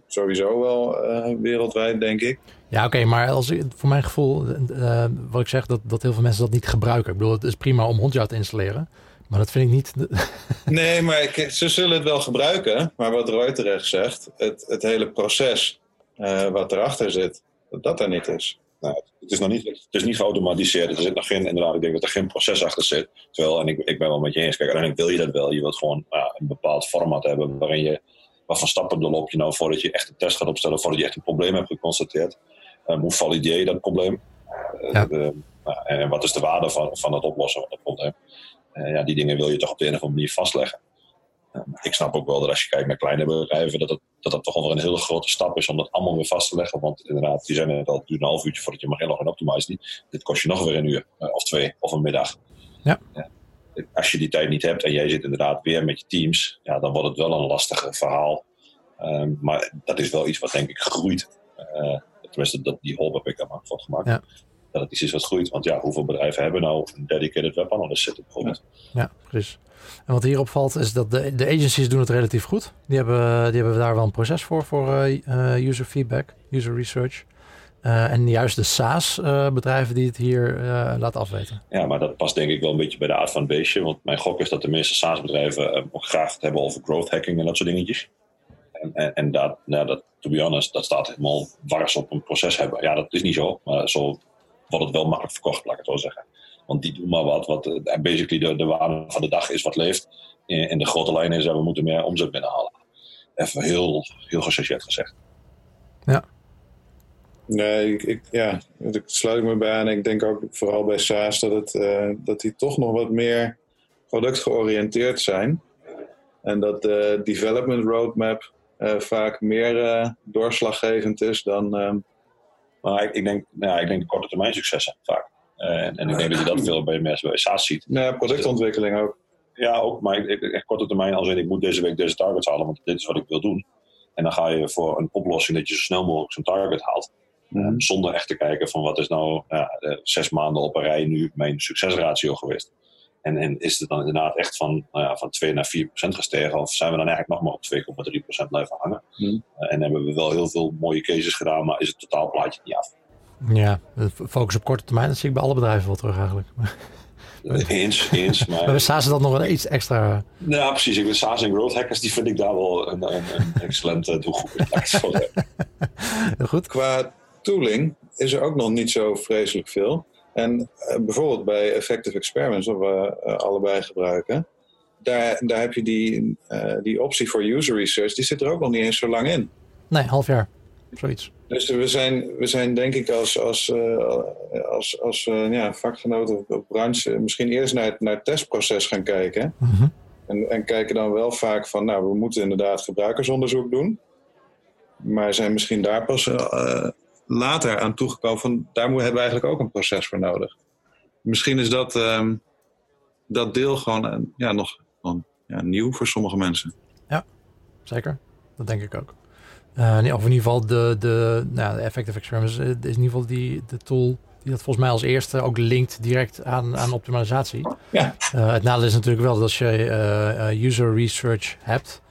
sowieso wel wereldwijd, denk ik. Ja, oké, maar als, voor mijn gevoel, uh, wat ik zeg, dat, dat heel veel mensen dat niet gebruiken. Ik bedoel, het is prima om Hotjar te installeren, maar dat vind ik niet... nee, maar ze zullen het wel gebruiken. Maar wat Roy terecht zegt, het, het hele proces uh, wat erachter zit, dat dat er niet is. Nou, het, is nog niet, het is niet geautomatiseerd. Er zit nog geen, inderdaad, ik denk dat er geen proces achter zit. Terwijl, en ik, ik ben wel met je eens, kijk, uiteindelijk wil je dat wel. Je wilt gewoon uh, een bepaald format hebben waarin je wat voor stappen loop je nou voordat je echt een test gaat opstellen, voordat je echt een probleem hebt geconstateerd. Um, hoe valideer je dat probleem? Ja. De, nou, en wat is de waarde van, van het oplossen van dat probleem? ja, die dingen wil je toch op de een of andere manier vastleggen. ik snap ook wel dat als je kijkt naar kleine bedrijven, dat het, dat het toch wel een hele grote stap is om dat allemaal weer vast te leggen. Want inderdaad, die zijn net al, duurt een half uurtje voordat je mag inloggen en die. Dit kost je nog weer een uur of twee of een middag. Ja. ja. Als je die tijd niet hebt en jij zit inderdaad weer met je teams, ja, dan wordt het wel een lastig verhaal. Ehm, maar dat is wel iets wat denk ik groeit. Uh, tenminste, dat, die hoop heb ik van gemaakt. Ja. Dat het iets is wat groeit. Want ja, hoeveel bedrijven hebben nou een dedicated web analyst zitten bijvoorbeeld? Ja, ja, precies. En wat hier opvalt is dat de, de agencies doen het relatief goed. Die hebben, die hebben daar wel een proces voor, voor uh, user feedback, user research. Uh, en juist de SaaS-bedrijven die het hier uh, laten afweten. Ja, maar dat past denk ik wel een beetje bij de aard van het beestje. Want mijn gok is dat de meeste SaaS-bedrijven ook graag het hebben over growth hacking en dat soort dingetjes. En, en, en dat, nou, dat, to be honest, dat staat helemaal wars op een proces hebben. Ja, dat is niet zo, maar zo wordt het wel makkelijk verkocht, laat ik het zo zeggen. Want die doen maar wat, wat uh, basically de, de waarde van de dag is wat leeft. In, de grote lijn is dat we moeten meer omzet binnenhalen. Even heel, heel gechargeerd gezegd. Ja. Nee, ik, ja, ik sluit me bij aan. Ik denk ook vooral bij SaaS dat, het, uh, dat die toch nog wat meer productgeoriënteerd zijn. En dat de development roadmap vaak meer uh, doorslaggevend is dan. Uh, maar ik, ik, denk, nou, ik denk de korte termijn successen vaak. en, en ik denk dat je dat veel bij mensen bij SaaS ziet. Ja, productontwikkeling ook. Ja, ook. Maar ik, ik, korte termijn als in ik moet deze week deze targets halen, want dit is wat ik wil doen. En dan ga je voor een oplossing dat je zo snel mogelijk zo'n target haalt. Mm. Zonder echt te kijken van wat is nou ja, zes maanden op een rij nu mijn succesratio geweest. En, en is het dan inderdaad echt van, nou ja, van 2 naar 4 procent gestegen? Of zijn we dan eigenlijk nog maar op 2,3 procent blijven hangen? Mm. en hebben we wel heel veel mooie cases gedaan, maar is het totaalplaatje niet af? Ja, focus op korte termijn, dat zie ik bij alle bedrijven wel terug eigenlijk. Eens, eens. Maar, maar SaaS dat nog wel iets extra. Ja, precies. Ik ben SaaS en growth hackers, die vind ik daar wel een, een, een excellente doelgroep. Goed. Qua tooling is er ook nog niet zo vreselijk veel. En uh, bijvoorbeeld bij Effective Experiments, wat we uh, allebei gebruiken, daar, daar heb je die, uh, die optie voor user research, die zit er ook nog niet eens zo lang in. Nee, half jaar. Zoiets. Dus we zijn, we zijn denk ik als, als, als, als ja, vakgenoten of branche misschien eerst naar het, naar het testproces gaan kijken. Mm -hmm. en, en kijken dan wel vaak van, nou, we moeten inderdaad gebruikersonderzoek doen. Maar zijn misschien daar pas later aan toegekomen van daar hebben we eigenlijk ook een proces voor nodig. Misschien is dat, um, dat deel gewoon ja, nog gewoon, ja, nieuw voor sommige mensen. Ja, zeker. Dat denk ik ook. Uh, of in ieder geval de, de, nou, de Effective Experiments is in ieder geval die, de tool die dat volgens mij als eerste ook linkt direct aan, aan optimalisatie. Ja. Uh, het nadeel is natuurlijk wel dat als je uh, user research hebt,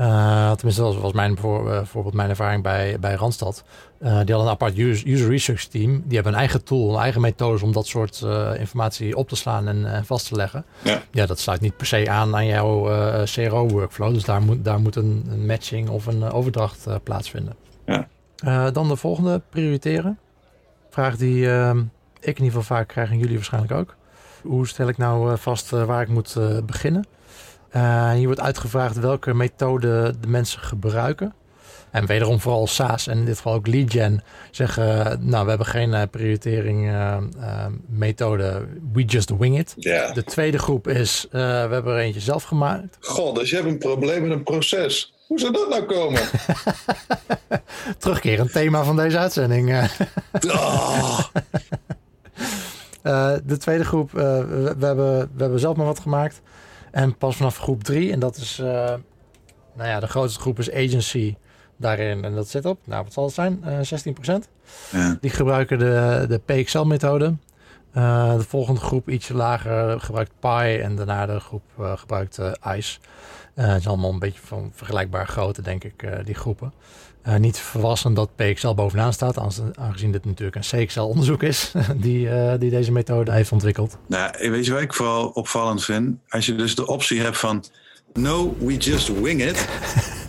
uh, tenminste, dat was mijn, voor, bijvoorbeeld mijn ervaring bij, bij Randstad. Uh, die hadden een apart user, user, research team. Die hebben een eigen tool, een eigen methodes om dat soort informatie op te slaan en vast te leggen. Ja. ja, dat sluit niet per se aan aan jouw CRO-workflow. Dus daar moet, daar moet een, een matching of een overdracht plaatsvinden. Ja. dan de volgende, prioriteren. Vraag die ik in ieder geval vaak krijg en jullie waarschijnlijk ook. Hoe stel ik nou vast waar ik moet beginnen? Uh, hier wordt uitgevraagd welke methode de mensen gebruiken. En wederom vooral SaaS en in dit geval ook lead gen zeggen, nou we hebben geen uh, prioritering uh, methode, we just wing it. Yeah. De tweede groep is, we hebben er eentje zelf gemaakt. God, dus je hebt een probleem met een proces. Hoe zou dat nou komen? Terugkerend thema van deze uitzending. oh. de tweede groep, we, we, hebben, we hebben zelf maar wat gemaakt. En pas vanaf groep 3, en dat is, uh, nou ja, de grootste groep is agency daarin. En dat zit op, nou wat zal het zijn, uh, 16%. Ja. Die gebruiken de, de PXL-methode. Uh, de volgende groep ietsje lager gebruikt Pi en daarna de groep uh, gebruikt ICE. het is allemaal een beetje van vergelijkbaar grootte, denk ik, die groepen. Niet verrassend dat PXL bovenaan staat, aangezien dit natuurlijk een CXL-onderzoek is die, die deze methode heeft ontwikkeld. Nou, weet je wat ik vooral opvallend vind? Als je dus de optie hebt van no, we just wing it,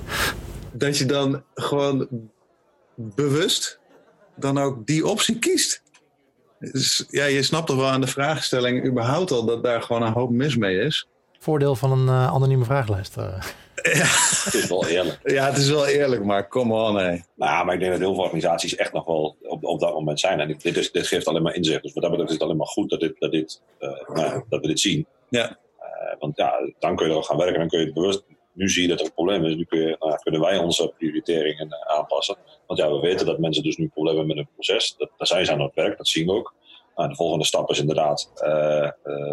dat je dan gewoon bewust dan ook die optie kiest. Ja, je snapt toch wel aan de vraagstelling überhaupt al dat daar gewoon een hoop mis mee is. Voordeel van een uh, anonieme vraaglijst. Het is wel eerlijk. Ja, het is wel eerlijk, maar come on, hé. Nou, maar ik denk dat heel veel organisaties echt nog wel op, op dat moment zijn. En dit, is, dit geeft alleen maar inzicht. Dus wat dat betreft is het alleen maar goed dat, dit, dat, dit, uh, nou, dat we dit zien. Ja. Uh, want ja, dan kun je er gaan werken. Dan kun je het bewust. Nu zie je dat er een probleem is. Nu kun je, nou, kunnen wij onze prioriteringen uh, aanpassen. Want ja, we weten dat mensen dus nu problemen hebben met een proces. Dat, daar zijn ze aan het werk, dat zien we ook. Nou, de volgende stap is inderdaad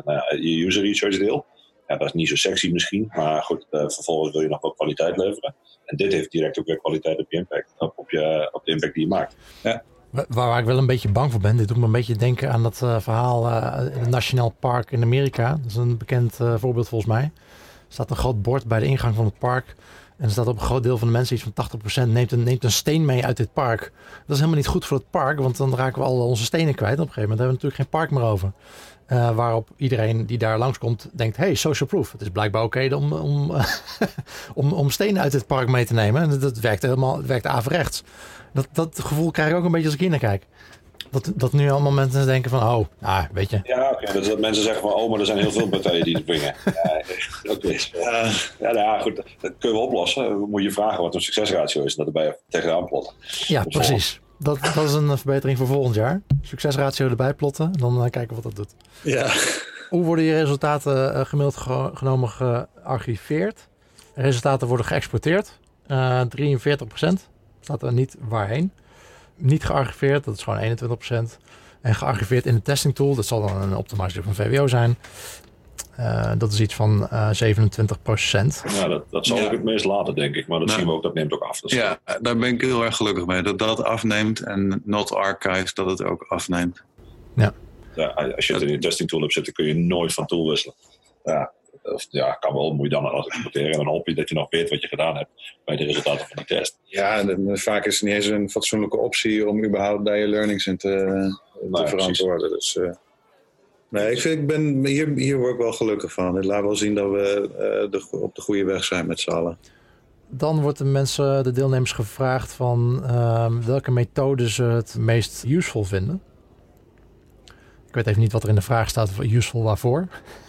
nou ja, je user research deel. Ja, dat is niet zo sexy misschien, maar goed, uh, vervolgens wil je nog wel kwaliteit leveren. En dit heeft direct ook weer kwaliteit op je impact, op, op, je, op de impact die je maakt. Ja. Waar, waar, ik wel een beetje bang voor ben, dit doet me een beetje denken aan dat uh, verhaal uh, het Nationaal Park in Amerika. Dat is een bekend voorbeeld volgens mij. Staat een groot bord bij de ingang van het park. En er staat op een groot deel van de mensen, iets van 80%, neemt een, neemt een steen mee uit dit park. Dat is helemaal niet goed voor het park, want dan raken we al onze stenen kwijt. Op een gegeven moment hebben we natuurlijk geen park meer over. Uh, waarop iedereen die daar langskomt denkt: hey, social proof. Het is blijkbaar oké om, om, om, om stenen uit het park mee te nemen. En dat werkt helemaal werkt averechts. Dat, dat gevoel krijg ik ook een beetje als ik hier naar kijk. Dat, dat nu allemaal mensen denken van, oh, nou, weet je. Ja, oké. Okay. Dat, mensen zeggen van, oh, maar er zijn heel veel partijen die het brengen. ja, oké. Uh, ja, nou ja, goed. Dat kunnen we oplossen. Moet je vragen wat een succesratio is. En dat erbij tegenaan plotten. Ja, precies. Dat, dat is een verbetering voor volgend jaar. Succesratio erbij plotten. En dan uh, kijken wat dat doet. Ja. Hoe worden je resultaten gemiddeld ge genomen gearchiveerd? Resultaten worden geëxporteerd. 43% Staat er niet waarheen niet gearchiveerd, dat is gewoon 21%. En gearchiveerd in de testing tool, dat zal dan een optimizer van VWO zijn. Uh, dat is iets van uh, 27% Ja, dat, dat zal ja. ik het meest laten, denk ik. Maar dat nou, zien we ook, dat neemt ook af. Dus ja, daar ben ik heel erg gelukkig mee. Dat dat afneemt en not archives, dat het ook afneemt. Ja. ja als je het in je testing tool hebt zitten, kun je nooit van tool wisselen. Ja, of ja, kan wel, moet je dan als exporteren. En dan hoop je dat je nog weet wat je gedaan hebt bij de resultaten van die test. Ja, en vaak is het niet eens een fatsoenlijke optie om überhaupt daar je learnings in te, te nou, verantwoorden. Dus, uh, nee, ik, vind, ik ben, hier, hier word ik wel gelukkig van. Het laat wel zien dat we uh, de, op de goede weg zijn met z'n allen. Dan wordt de mensen, de deelnemers gevraagd van uh, welke methode ze het meest useful vinden. Ik weet even niet wat er in de vraag staat, useful waarvoor.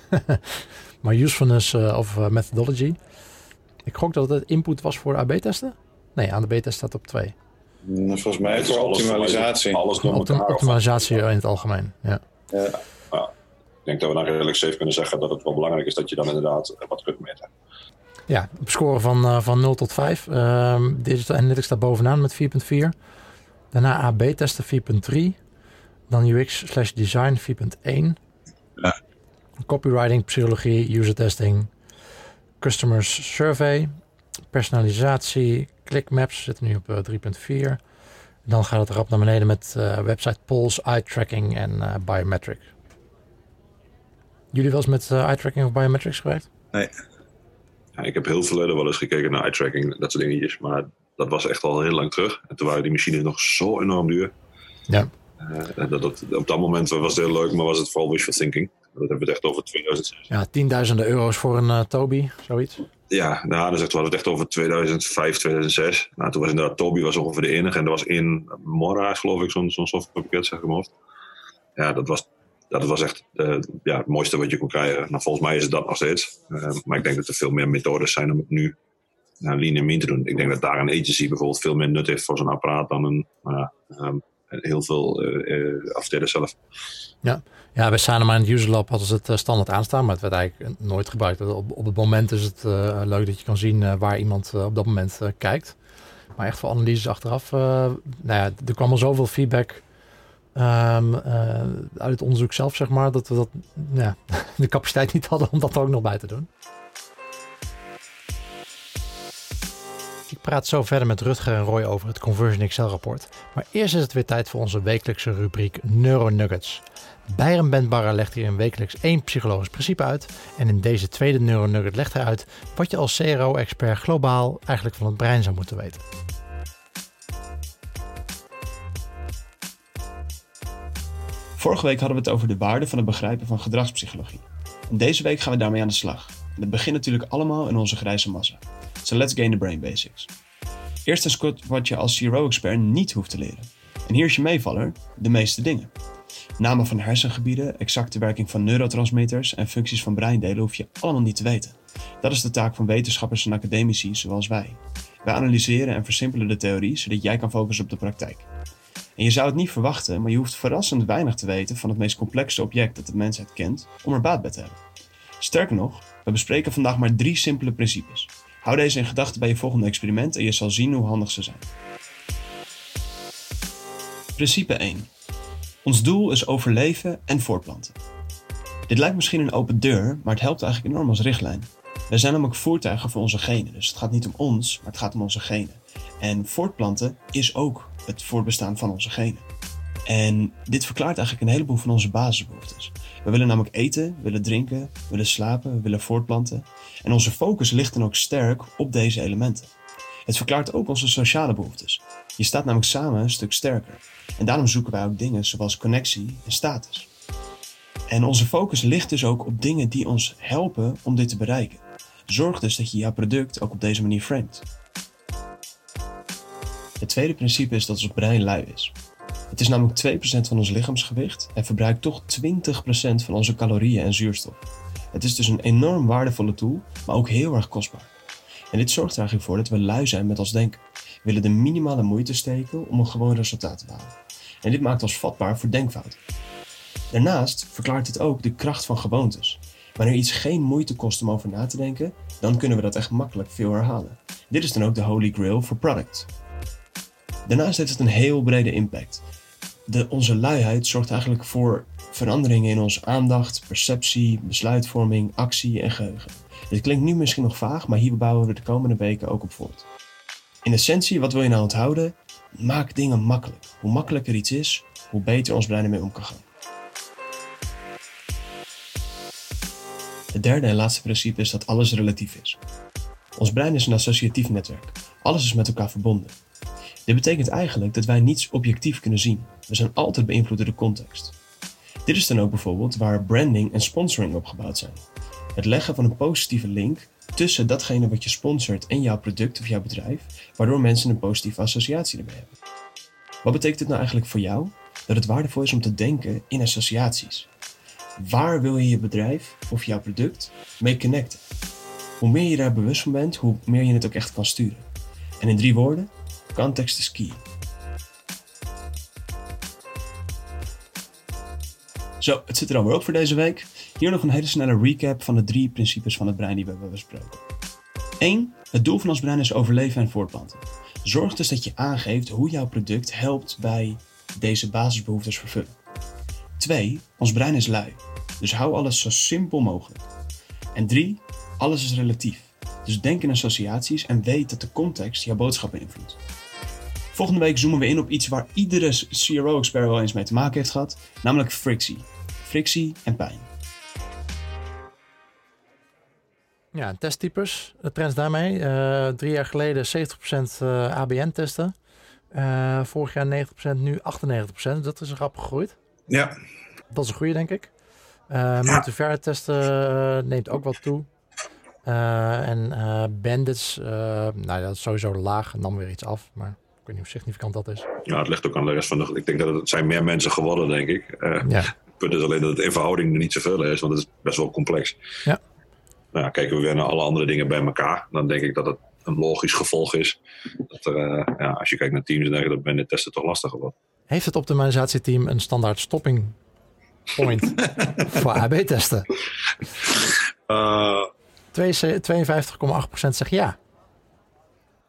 Maar usefulness uh, of uh, methodology. Ik gok dat het input was voor AB-testen. Nee, aan de B-test staat op 2. Mm, volgens mij voor optimalisatie. Alles door Optim optimalisatie in het algemeen, ja. ja. ja. Ik denk dat we dan redelijk safe kunnen zeggen dat het wel belangrijk is dat je dan inderdaad wat kunt meten. Ja, op score van, uh, van 0 tot 5. Uh, Digital Analytics staat bovenaan met 4.4. Daarna AB-testen 4.3. Dan UX slash design 4.1. Ja copywriting, psychologie, user testing, customers survey, personalisatie, clickmaps zitten nu op 3.4. Uh, dan gaat het erop naar beneden met uh, website polls, eye tracking en uh, biometric. Jullie wel eens met eye tracking of biometrics gewerkt? Nee. Ja, ik heb heel verleden wel eens gekeken naar eye tracking, dat soort dingetjes, maar dat was echt al heel lang terug. En toen waren die machines nog zo enorm duur. Ja. Dat, dat, op dat moment was het heel leuk, maar was het vooral wishful thinking. Dat hebben we het echt over 2006. Ja, tienduizenden euro's voor een uh, Toby, zoiets. Ja, nou, dan zegt we het echt over 2005, 2006. Nou, toen was inderdaad Toby was ongeveer de enige. En er was in Mora, geloof ik, zo'n zo'n softwarepakket, zeg ik maar. Ja, dat was, dat was echt uh, ja, het mooiste wat je kon krijgen. Nou, volgens mij is het dat nog steeds. Uh, maar ik denk dat er veel meer methodes zijn om het nu uh, lean en mean te doen. Ik denk dat daar een agency bijvoorbeeld veel meer nut heeft voor zo'n apparaat dan een... Um, heel veel uh, zelf. Ja, ja bij Sanema en User Lab hadden ze het uh, standaard aanstaan, maar het werd eigenlijk nooit gebruikt. Op, op het moment is het uh, leuk dat je kan zien waar iemand op dat moment kijkt. Maar echt voor analyses achteraf, nou ja, er kwam al zoveel feedback um, uit het onderzoek zelf, zeg maar, dat we dat, ja, de capaciteit niet hadden om dat er ook nog bij te doen. Ik praat zo verder met Rutger en Roy over het Conversion Excel rapport. Maar eerst is het weer tijd voor onze wekelijkse rubriek Neuronuggets. Byron Bentbarra legt hier een wekelijks één psychologisch principe uit. En in deze tweede Neuronugget legt hij uit wat je als CRO-expert globaal eigenlijk van het brein zou moeten weten. Vorige week hadden we het over de waarde van het begrijpen van gedragspsychologie. En deze week gaan we daarmee aan de slag. En het begint natuurlijk allemaal in onze grijze massa. So let's gain the brain basics. Eerst eens kort wat je als CRO-expert niet hoeft te leren. En hier is je meevaller, de meeste dingen. Namen van hersengebieden, exacte werking van neurotransmitters en functies van breindelen hoef je allemaal niet te weten. Dat is de taak van wetenschappers en academici zoals wij. Wij analyseren en versimpelen de theorie zodat jij kan focussen op de praktijk. En je zou het niet verwachten, maar je hoeft verrassend weinig te weten van het meest complexe object dat de mensheid kent om er baat bij te hebben. Sterker nog, we bespreken vandaag maar drie simpele principes. Hou deze in gedachten bij je volgende experiment en je zal zien hoe handig ze zijn. Principe 1. Ons doel is overleven en voortplanten. Dit lijkt misschien een open deur, maar het helpt eigenlijk enorm als richtlijn. Wij zijn namelijk voertuigen voor onze genen, dus het gaat niet om ons, maar het gaat om onze genen. En voortplanten is ook het voortbestaan van onze genen. En dit verklaart eigenlijk een heleboel van onze basisbehoeftes. We willen namelijk eten, willen drinken, willen slapen, willen voortplanten. En onze focus ligt dan ook sterk op deze elementen. Het verklaart ook onze sociale behoeftes. Je staat namelijk samen een stuk sterker. En daarom zoeken wij ook dingen zoals connectie en status. En onze focus ligt dus ook op dingen die ons helpen om dit te bereiken. Zorg dus dat je jouw product ook op deze manier framet. Het tweede principe is dat ons brein lui is. Het is namelijk 2% van ons lichaamsgewicht en verbruikt toch 20% van onze calorieën en zuurstof. Het is dus een enorm waardevolle tool, maar ook heel erg kostbaar. En dit zorgt er eigenlijk voor dat we lui zijn met ons denken. Willen de minimale moeite steken om een gewoon resultaat te behalen. En dit maakt ons vatbaar voor denkfouten. Daarnaast verklaart dit ook de kracht van gewoontes. Wanneer iets geen moeite kost om over na te denken, dan kunnen we dat echt makkelijk veel herhalen. Dit is dan ook de holy grail voor product. Daarnaast heeft het een heel brede impact. De, onze luiheid zorgt eigenlijk voor veranderingen in onze aandacht, perceptie, besluitvorming, actie en geheugen. Dit klinkt nu misschien nog vaag, maar hier bouwen we de komende weken ook op voort. In essentie, wat wil je nou onthouden? Maak dingen makkelijk. Hoe makkelijker iets is, hoe beter ons brein ermee om kan gaan. Het derde en laatste principe is dat alles relatief is. Ons brein is een associatief netwerk. Alles is met elkaar verbonden. Dit betekent eigenlijk dat wij niets objectief kunnen zien. We zijn altijd beïnvloed door de context. Dit is dan ook bijvoorbeeld waar branding en sponsoring op gebouwd zijn. Het leggen van een positieve link tussen datgene wat je sponsort en jouw product of jouw bedrijf, waardoor mensen een positieve associatie ermee hebben. Wat betekent dit nou eigenlijk voor jou? Dat het waardevol is om te denken in associaties. Waar wil je je bedrijf of jouw product mee connecten? Hoe meer je daar bewust van bent, hoe meer je het ook echt kan sturen. En in drie woorden, context is key. Zo, het zit er alweer op voor deze week. Hier nog een hele snelle recap van de drie principes van het brein die we hebben besproken. 1. Het doel van ons brein is overleven en voortplanten. Zorg dus dat je aangeeft hoe jouw product helpt bij deze basisbehoeftes vervullen. 2. Ons brein is lui, dus hou alles zo simpel mogelijk. En 3. Alles is relatief, dus denk in associaties en weet dat de context jouw boodschap beïnvloedt. Volgende week zoomen we in op iets waar iedere CRO-expert wel eens mee te maken heeft gehad, namelijk frictie. Frictie en pijn. Ja, testtypes, de trends daarmee. Uh, drie jaar geleden 70% uh, ABN testen. Uh, vorig jaar 90%, nu 98%. Dat is een grappig gegroeid. Ja. Dat is een goede, denk ik. Uh, multivariate testen neemt ook wat toe. en bandits, nou dat is sowieso laag, nam weer iets af. Maar ik weet niet hoe significant dat is. Ja, het ligt ook aan de rest van de... Ik denk dat het zijn meer mensen geworden, denk ik. ja. Het punt is alleen dat het in verhouding er niet zoveel is, want het is best wel complex. Ja. Nou, ja, kijken we weer naar alle andere dingen bij elkaar, dan denk ik dat het een logisch gevolg is. Dat er, uh, ja, als je kijkt naar teams, dan denk ik dat bij de testen toch lastiger wordt. Heeft het optimalisatieteam een standaard stopping point voor AB-testen? Uh, 52,8% zegt ja.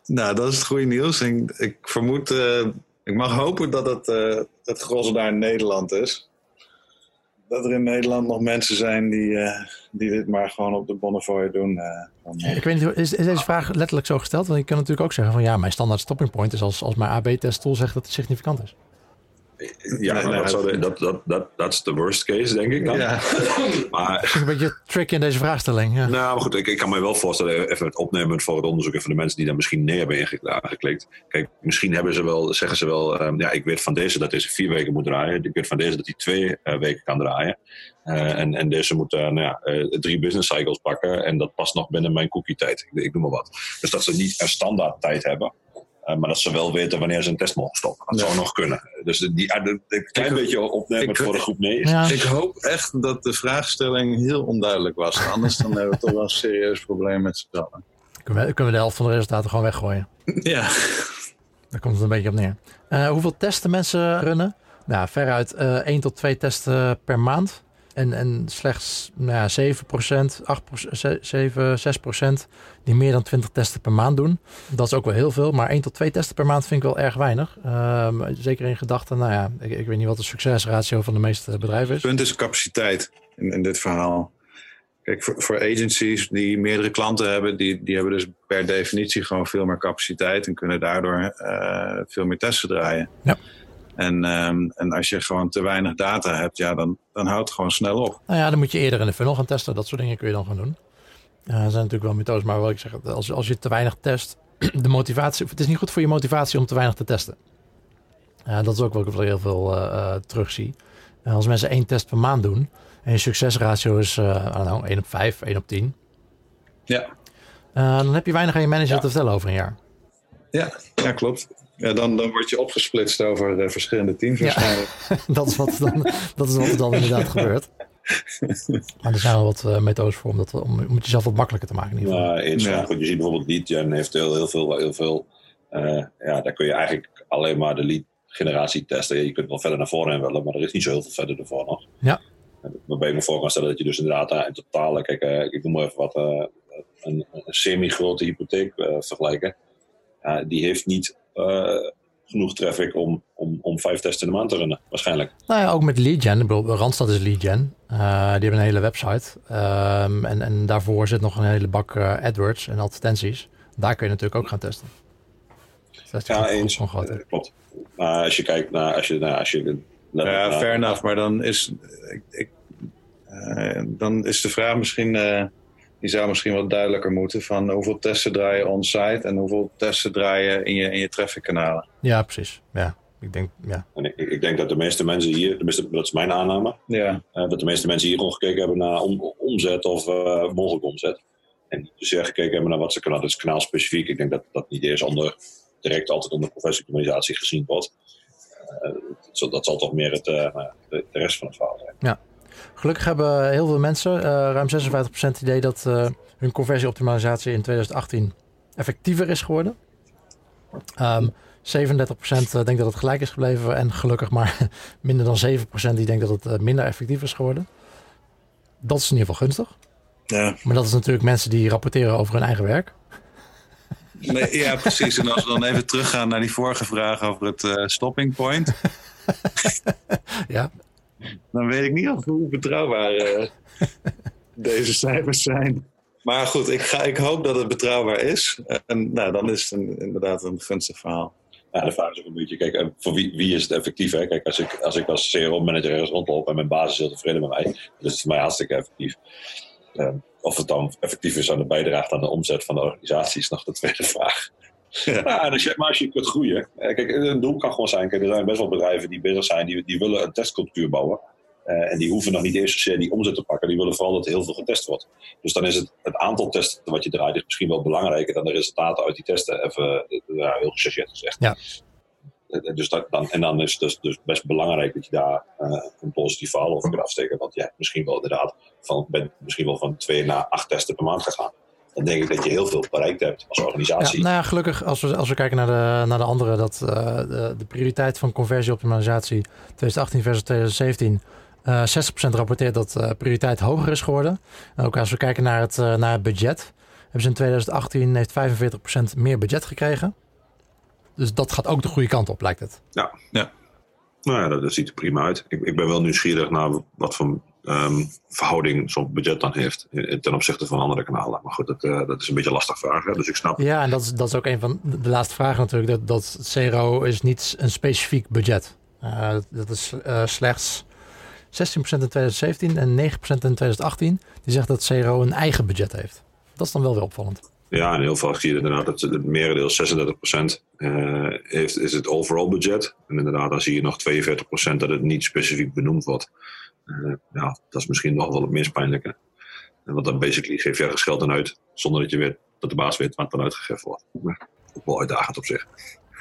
Nou, dat is het goede nieuws. Ik, ik vermoed, uh, ik mag hopen dat het, uh, het gros daar in Nederland is dat er in Nederland nog mensen zijn die, uh, die dit maar gewoon op de Bonnefoy doen. Uh, van, uh... Ik weet niet, is, is, deze vraag letterlijk zo gesteld? Want je kan natuurlijk ook zeggen van ja, mijn standaard stopping point is als, als mijn AB-test tool zegt dat het significant is. Ja, nee, nee, dat, zou dat, dat, dat, dat is de worst case, denk ik dan. Ja. maar, een beetje trick in deze vraagstelling. Ja. Nou, maar goed, ik, ik kan me wel voorstellen, even het opnemen voor het onderzoek en voor de mensen die daar misschien nee hebben aangeklikt. Kijk, misschien hebben ze wel, zeggen ze wel, um, ja, ik weet van deze dat deze vier weken moet draaien. Ik weet van deze dat hij twee uh, weken kan draaien. Uh, en, en deze moet uh, nou ja, drie business cycles pakken en dat past nog binnen mijn cookie tijd. Ik, ik noem maar wat. Dus dat ze niet een standaard tijd hebben. Eh, maar dat ze wel weten wanneer ze een test mogen stoppen. Dat Ja. zou nog kunnen. Dus die, die, een klein Ik- beetje opnemen voor de groep nee. Ja. Ik hoop echt dat de vraagstelling heel onduidelijk was. Anders dan hebben we toch wel een serieus probleem met z'n allen. Kunnen we, kunnen we de helft van de resultaten gewoon weggooien. Ja, Daar komt het een beetje op neer. Eh, hoeveel testen mensen runnen? Nou, veruit eh 1 tot 2 testen per maand. En, en slechts nou ja, 7%, 8%, 7, 6% die meer dan 20 testen per maand doen. Dat is ook wel heel veel, maar 1 tot 2 testen per maand vind ik wel erg weinig. Ehm, zeker in gedachten, nou ja, ik, ik weet niet wat de succesratio van de meeste bedrijven is. het punt is capaciteit in, in dit verhaal. Kijk, voor, voor agencies die meerdere klanten hebben, die, die hebben dus per definitie gewoon veel meer capaciteit en kunnen daardoor eh, veel meer testen draaien. Ja. En, ehm, en als je gewoon te weinig data hebt, ja, dan, dan houdt het gewoon snel op. Nou ja, dan moet je eerder in de funnel gaan testen. Dat soort dingen kun je dan gaan doen. Eh, er zijn natuurlijk wel methodes, maar wat ik zeg, als, als je te weinig test, de motivatie, het is niet goed voor je motivatie om te weinig te testen. Dat is ook wat ik heel veel eh, terugzie. Als mensen één test per maand doen en je succesratio is eh, know, 1 op 5, 1 op 10, Ja, dan heb je weinig aan je manager Ja. te vertellen over een jaar. ja, ja klopt. Ja, dan, dan word je opgesplitst over eh, verschillende teams Ja. waarschijnlijk. dat, is wat dan, dat is wat er dan inderdaad gebeurt. Maar er zijn wel wat eh, methodes voor om, dat, om, om het jezelf wat makkelijker te maken in ieder geval. Ja, eens. Ja. Ja. Goed, je ziet bijvoorbeeld LeadGen heeft heel, heel veel. Heel veel eh, ja, daar kun je eigenlijk alleen maar de lead generatie testen. Je kunt wel verder naar voren in willen, maar er is niet zo heel veel verder ervoor nog. Ja. Waarbij je me voor kan stellen dat je dus inderdaad in totaal, kijk, eh, ik noem maar even wat, eh, een, een semi-grote hypotheek vergelijken. Die heeft niet genoeg traffic om, om, om vijf testen in de maand te runnen, waarschijnlijk. Nou ja, ook met lead gen. Ik bedoel, Randstad is lead gen. Eh, die hebben een hele website. Ehm, en, en daarvoor zit nog een hele bak eh, AdWords en advertenties. Daar kun je natuurlijk ook gaan testen. Dus dat is Ja, eens. groot. Eh, klopt. Maar als je kijkt naar, als je, nou, als je Ja, naar- fair enough. Maar dan is, ik, ik, eh, dan is de vraag misschien, eh, die zou misschien wat duidelijker moeten van hoeveel testen draai je on-site en hoeveel testen draai je in je, in je traffickanalen. Ja, precies. Ja, ik denk, ja. En ik, ik denk dat de meeste mensen hier, tenminste dat is mijn aanname, Ja, eh, dat de meeste mensen hier gewoon gekeken hebben naar om, omzet of eh mogelijk omzet. En niet zozeer gekeken hebben naar wat ze kanaal, dat is kanaalspecifiek. Ik denk dat dat niet eerst onder, direct altijd onder professionalisatie gezien wordt. Eh, dat, zal- dat zal toch meer het, de, de rest van het verhaal zijn. Gelukkig hebben heel veel mensen, eh, ruim 56% het idee dat eh, hun conversieoptimalisatie in 2018 effectiever is geworden. Ehm 37% denkt dat het gelijk is gebleven en gelukkig maar minder dan 7% die denkt dat het eh, minder effectief is geworden. Dat is in ieder geval gunstig. ja. Maar dat is natuurlijk mensen die rapporteren over hun eigen werk. Nee, ja, precies. En als we dan even teruggaan naar die vorige vraag over het eh, stopping point, Ja, dan weet ik niet of hoe betrouwbaar eh, deze cijfers zijn. Maar goed, ik, ga, ik hoop dat het betrouwbaar is. En nou, dan is het een, inderdaad een gunstig verhaal. Ja, de vraag is ook een beetje, kijk, eh, voor wie, wie is het effectief? Hè? Kijk, als ik als, ik als CRO-manager ergens rondloop en mijn baas is heel tevreden met mij, dan is het voor mij hartstikke effectief. Eh, of het dan effectief is aan de bijdrage aan de omzet van de organisatie, is nog de tweede vraag. Ja. Maar als je kunt groeien. eh, Kijk, een doel kan gewoon zijn. Kijk, er zijn best wel bedrijven die bezig zijn, die, die willen een testcultuur bouwen. Eh, en die hoeven nog niet eens zozeer die omzet te pakken. Die willen vooral dat er heel veel getest wordt. Dus dan is het, het aantal testen wat je draait is misschien wel belangrijker dan de resultaten uit die testen. Even eh, ja, heel gechargeerd gezegd. Ja. Dus dat, dan, en dan is het dus, dus best belangrijk dat je daar een positief verhaal over kunt afsteken. Want ja, misschien wel inderdaad van, ben misschien wel van twee naar acht testen per maand gegaan. Dan denk ik dat je heel veel bereikt hebt als ja, organisatie. nou ja, gelukkig als we, als we kijken naar de, naar de andere, dat eh, de, de prioriteit van conversieoptimalisatie 2018 versus 2017, eh 60% rapporteert dat eh, prioriteit hoger is geworden. En ook als we kijken naar het, eh, naar het budget, hebben ze in 2018 heeft 45% meer budget gekregen. Dus dat gaat ook de goede kant op, lijkt het. Nou ja, dat, dat ziet er prima uit. Ik, ik ben wel nieuwsgierig naar wat voor ehm, verhouding zo'n budget dan heeft ten opzichte van andere kanalen. Maar goed, dat, eh, dat is een beetje een lastig vraag. Hè? Dus ik snap. Ja, en dat is, dat is ook een van de laatste vragen natuurlijk. Dat, dat CRO is niet een specifiek budget. Eh, dat, is eh, slechts 16% in 2017 en 9% in 2018. Die zegt dat CRO een eigen budget heeft. Dat is dan wel weer opvallend. Ja, en heel vaak zie je inderdaad dat het merendeel, 36%, eh, heeft, is het overall budget. En inderdaad, dan zie je nog 42% dat het niet specifiek benoemd wordt. Eh, ja, dat is misschien nog wel het meest pijnlijke. En Want dan basically geef je ergens geld aan uit, zonder dat je weet dat de baas weet waar het dan uitgegeven wordt. Maar ook wel uitdagend op zich.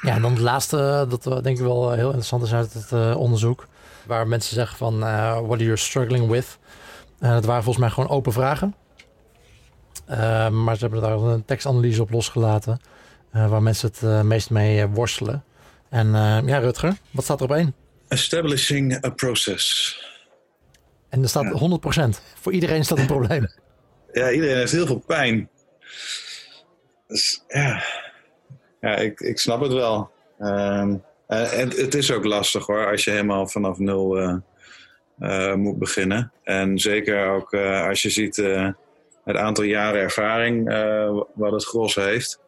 Ja, en dan het laatste, dat uh, denk ik wel heel interessant is uit het uh, onderzoek. Waar mensen zeggen van, uh, what are you struggling with? dat waren volgens mij gewoon open vragen. maar ze hebben daar een tekstanalyse op losgelaten. waar mensen het meest mee worstelen. En ja, Rutger, wat staat er op één? Establishing a process. En er staat ja. 100%. Voor iedereen is dat een probleem. Ja, iedereen heeft heel veel pijn. Dus ja, ja ik, ik snap het wel. Um, en het is ook lastig hoor, als je helemaal vanaf nul uh, uh, moet beginnen. En zeker ook als je ziet het aantal jaren ervaring wat het gros heeft.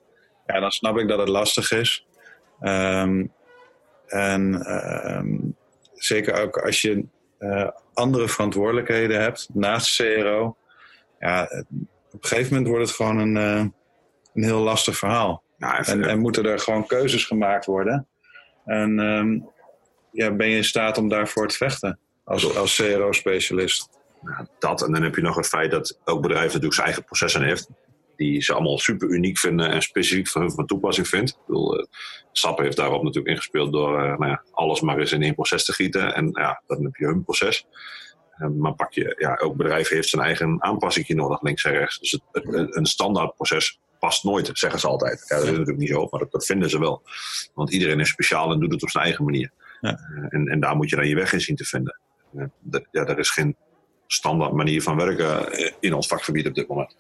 Ja, dan snap ik dat het lastig is. Um, en um, zeker ook als je andere verantwoordelijkheden hebt naast CRO. Ja, op een gegeven moment wordt het gewoon een, een heel lastig verhaal. Nou, en, en, moeten er gewoon keuzes gemaakt worden. En um, ja, ben je in staat om daarvoor te vechten als, als CRO-specialist? Nou, dat en dan heb je nog het feit dat elk bedrijf natuurlijk zijn eigen processen heeft. Die ze allemaal super uniek vinden en specifiek voor hun van toepassing vindt. Ik bedoel, uh, SAP heeft daarop natuurlijk ingespeeld door uh, nou ja, alles maar eens in één proces te gieten. En ja, dan heb je hun proces. Uh, maar pak je, ja, elk bedrijf heeft zijn eigen aanpassing nodig, links en rechts. Dus het, het, een standaard proces past nooit, zeggen ze altijd. Ja, dat is natuurlijk niet zo, maar dat, vinden ze wel. Want iedereen is speciaal en doet het op zijn eigen manier. Ja. En, en daar moet je dan je weg in zien te vinden. Ja, er is geen standaard manier van werken eh, in ons vakgebied op dit moment.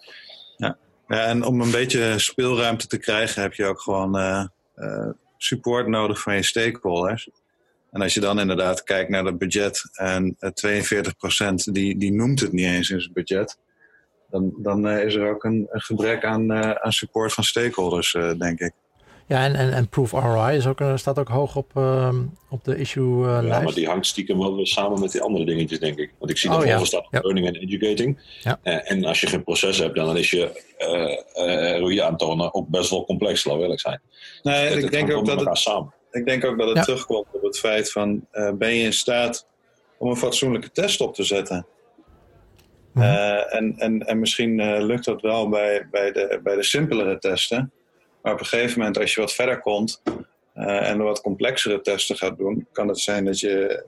Ja. Ja en om een beetje speelruimte te krijgen heb je ook gewoon support nodig van je stakeholders. En als je dan inderdaad kijkt naar het budget en 42% die, die noemt het niet eens in zijn budget dan, dan is er ook een, een gebrek aan, aan support van stakeholders, denk ik. Ja, en, en, en Proof ROI is ook, staat ook hoog op, op de issue-lijst. ja, maar die hangt stiekem wel samen met die andere dingetjes, denk ik. Want ik zie dat oh, ja. staat ja. learning and educating. Ja. en als je geen proces hebt, dan is je ROI aantonen ook best wel complex, laat eerlijk zijn. Nee, het, ik, het denk ook dat het, samen. ik denk ook dat het terugkomt op het feit van, ben je in staat om een fatsoenlijke test op te zetten? Mhm. Eh, en, en, en misschien uh, lukt dat wel bij, bij, de, bij de simpelere testen. Maar op een gegeven moment, als je wat verder komt uh, en wat complexere testen gaat doen, kan het zijn dat je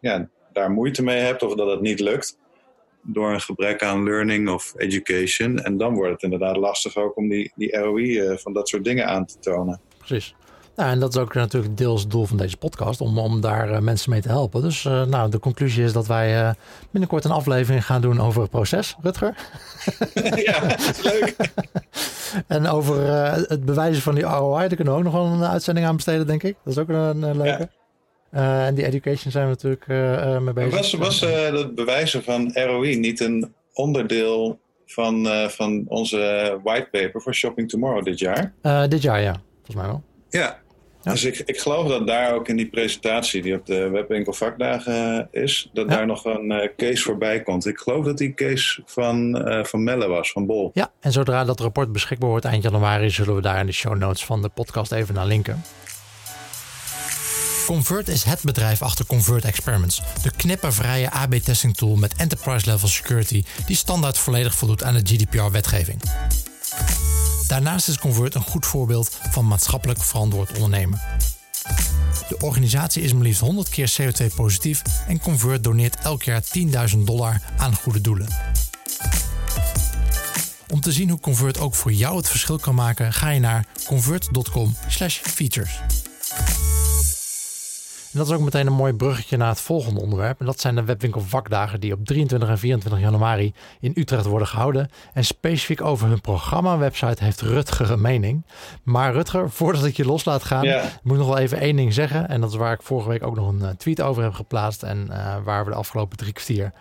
ja, daar moeite mee hebt of dat het niet lukt. Door een gebrek aan learning of education. En dan wordt het inderdaad lastig ook om die, die ROI van dat soort dingen aan te tonen. Precies. Nou, en dat is ook natuurlijk deels het doel van deze podcast, om, om daar uh, mensen mee te helpen. Dus uh, nou, de conclusie is dat wij uh, binnenkort een aflevering gaan doen over het proces, Rutger. ja, dat is leuk. en over het bewijzen van die ROI, daar kunnen we ook nog wel een uitzending aan besteden, denk ik. Dat is ook een, een leuke. Ja. en die education zijn we natuurlijk mee bezig. Was, was het bewijzen van ROI niet een onderdeel van, van onze whitepaper voor Shopping Tomorrow dit jaar? dit jaar, ja. Volgens mij wel. Ja, dus ik, ik geloof dat daar ook in die presentatie die op de webwinkel vakdagen eh, is, dat daar nog een uh, case voorbij komt. Ik geloof dat die case van, uh, van Melle was, van Bol. Ja, en zodra dat rapport beschikbaar wordt eind januari, zullen we daar in de show notes van de podcast even naar linken. Convert is het bedrijf achter Convert Experiments, de knippervrije AB-testing tool met enterprise level security die standaard volledig voldoet aan de GDPR-wetgeving. Daarnaast is Convert een goed voorbeeld van maatschappelijk verantwoord ondernemen. De organisatie is maar liefst 100 keer CO2-positief en Convert doneert elk jaar 10.000 dollar aan goede doelen. Om te zien hoe Convert ook voor jou het verschil kan maken, ga je naar convert.com/features. En dat is ook meteen een mooi bruggetje naar het volgende onderwerp. En dat zijn de webwinkel vakdagen die op 23 en 24 januari in Utrecht worden gehouden. En specifiek over hun programma-website heeft Rutger een mening. Maar Rutger, voordat ik je los laat gaan, moet ik nog wel even één ding zeggen. En dat is waar ik vorige week ook nog een eh, tweet over heb geplaatst. En uh, waar we de afgelopen drie kwartier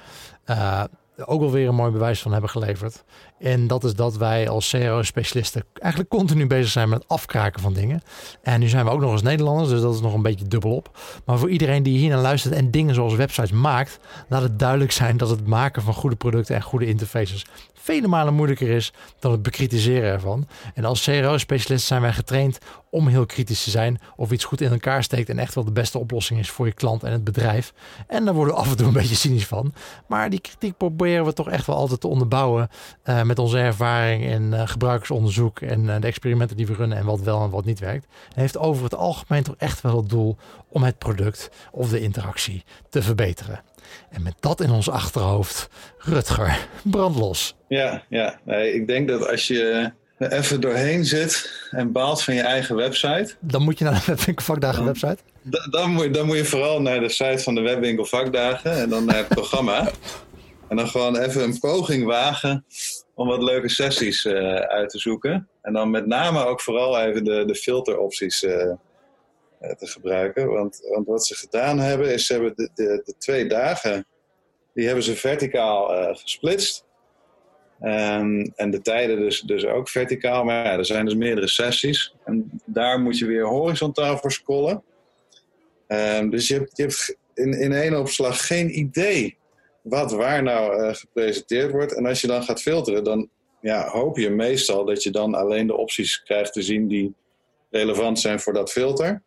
uh, ook wel weer een mooi bewijs van hebben geleverd. En dat is dat wij als CRO-specialisten eigenlijk continu bezig zijn met afkraken van dingen. En nu zijn we ook nog eens Nederlanders, dus dat is nog een beetje dubbelop. Maar voor iedereen die hier naar luistert en dingen zoals websites maakt, laat het duidelijk zijn dat het maken van goede producten en goede interfaces vele malen moeilijker is dan het bekritiseren ervan. En als CRO-specialist zijn wij getraind om heel kritisch te zijn of iets goed in elkaar steekt en echt wel de beste oplossing is voor je klant en het bedrijf. En daar worden we af en toe een beetje cynisch van. Maar die kritiek proberen we toch echt wel altijd te onderbouwen uh, met onze ervaring en uh, gebruikersonderzoek en uh, de experimenten die we runnen en wat wel en wat niet werkt. En heeft over het algemeen toch echt wel het doel om het product of de interactie te verbeteren. En met dat in ons achterhoofd, Rutger, brandlos. Ja, ja. Nee, ik denk dat als je er even doorheen zit en baalt van je eigen website. Dan moet je naar de Webwinkel Vakdagen website? Dan, dan, moet je, dan moet je vooral naar de site van de Webwinkel Vakdagen en dan naar het programma. En dan gewoon even een poging wagen om wat leuke sessies uh, uit te zoeken. En dan met name ook vooral even de, de filteropties uh, te gebruiken. Want, want wat ze gedaan hebben, is ze hebben de, de, twee dagen, die hebben ze verticaal uh, gesplitst. Um, en de tijden dus, dus ook verticaal. Maar ja, er zijn dus meerdere sessies. En daar moet je weer horizontaal voor scrollen. Um, dus je hebt, je in, in één opslag geen idee wat waar nou uh, gepresenteerd wordt. En als je dan gaat filteren, dan ja, hoop je meestal dat je dan alleen de opties krijgt te zien die relevant zijn voor dat filter.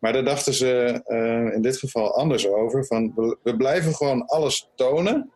Maar daar dachten ze uh, in dit geval anders over. Van, we, we blijven gewoon alles tonen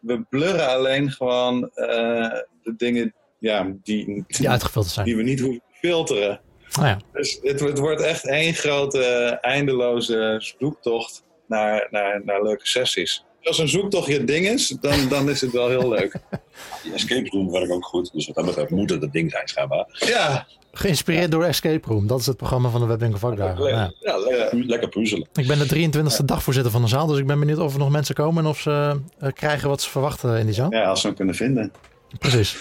we blurren alleen gewoon uh, de dingen ja, die, die uitgefilterd zijn. Die we niet hoeven te filteren. Oh ja. Dus het, het, wordt echt één grote eindeloze zoektocht naar, naar, naar leuke sessies. Als een zoektocht je ding is, dan, dan is het wel heel leuk. Die escape room werkt ook goed, dus wat dat betreft moet het het ding zijn schijnbaar. Ja. Geïnspireerd door Escape Room, dat is het programma van de Webwinkel Vakdagen. Ja, ja lekker, lekker puzzelen. Ik ben de 23e dagvoorzitter van de zaal, dus ik ben benieuwd of er nog mensen komen en of ze uh, krijgen wat ze verwachten in die zaal. Ja, als ze hem kunnen vinden. Precies.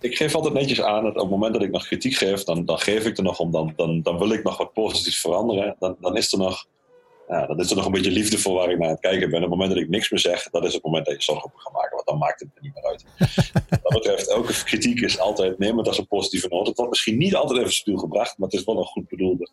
Ik geef altijd netjes aan dat op het moment dat ik nog kritiek geef, dan, dan geef ik er nog om, dan, dan, dan wil ik nog wat positiefs veranderen. Dan, dan is er nog ja, dan is er nog een beetje liefde voor waar ik naar het kijken ben. Op het moment dat ik niks meer zeg, dat is het moment dat je zorgen op gaat maken. Want dan maakt het er niet meer uit. Wat betreft, elke kritiek is altijd, neem het als een positieve noot. Het wordt misschien niet altijd even spiel gebracht, maar het is wel een goed bedoelde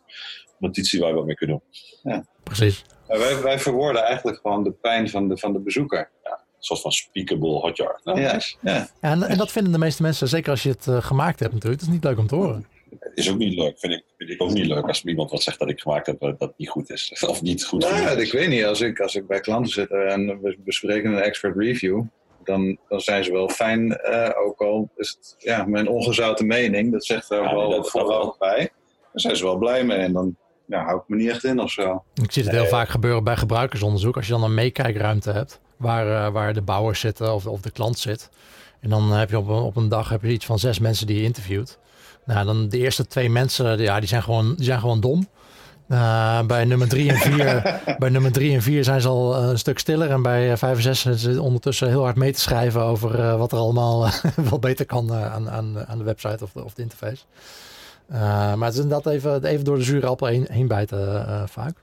notitie waar we wat mee kunnen doen. Ja. Precies. Wij, wij verwoorden eigenlijk gewoon de pijn van de, van de bezoeker. Ja, een soort van speakable hotjar. Nou, ja, nice. ja. ja en, en, dat vinden de meeste mensen, zeker als je het uh, gemaakt hebt natuurlijk. Het is niet leuk om te horen is ook niet leuk. Vind ik, vind ik ook niet leuk als iemand wat zegt dat ik gemaakt heb dat het niet goed is. Of niet goed nou, ja, Ik weet niet, als ik, als ik bij klanten zit en we bespreken een expert review, dan, dan zijn ze wel fijn. Uh, ook al is het ja, mijn ongezouten mening, dat zegt er ook ja, wel wat vooral bij. Daar zijn ze wel blij mee en dan ja, hou ik me niet echt in of zo. Ik zie het heel vaak gebeuren bij gebruikersonderzoek. Als je dan een meekijkruimte hebt waar, uh, waar de bouwers zitten of, of de klant zit. En dan heb je op een, op een dag heb je iets van zes mensen die je interviewt. Nou, dan de eerste twee mensen, ja, die zijn gewoon, die zijn gewoon dom. Uh, bij nummer drie en vier, bij nummer drie en vier zijn ze al een stuk stiller. En bij vijf en zes zijn ze ondertussen heel hard mee te schrijven over uh, wat er allemaal uh, wel beter kan aan, aan, aan de website of de, of de interface. maar het is inderdaad even, even door de zure appel heen, heen bijten vaak.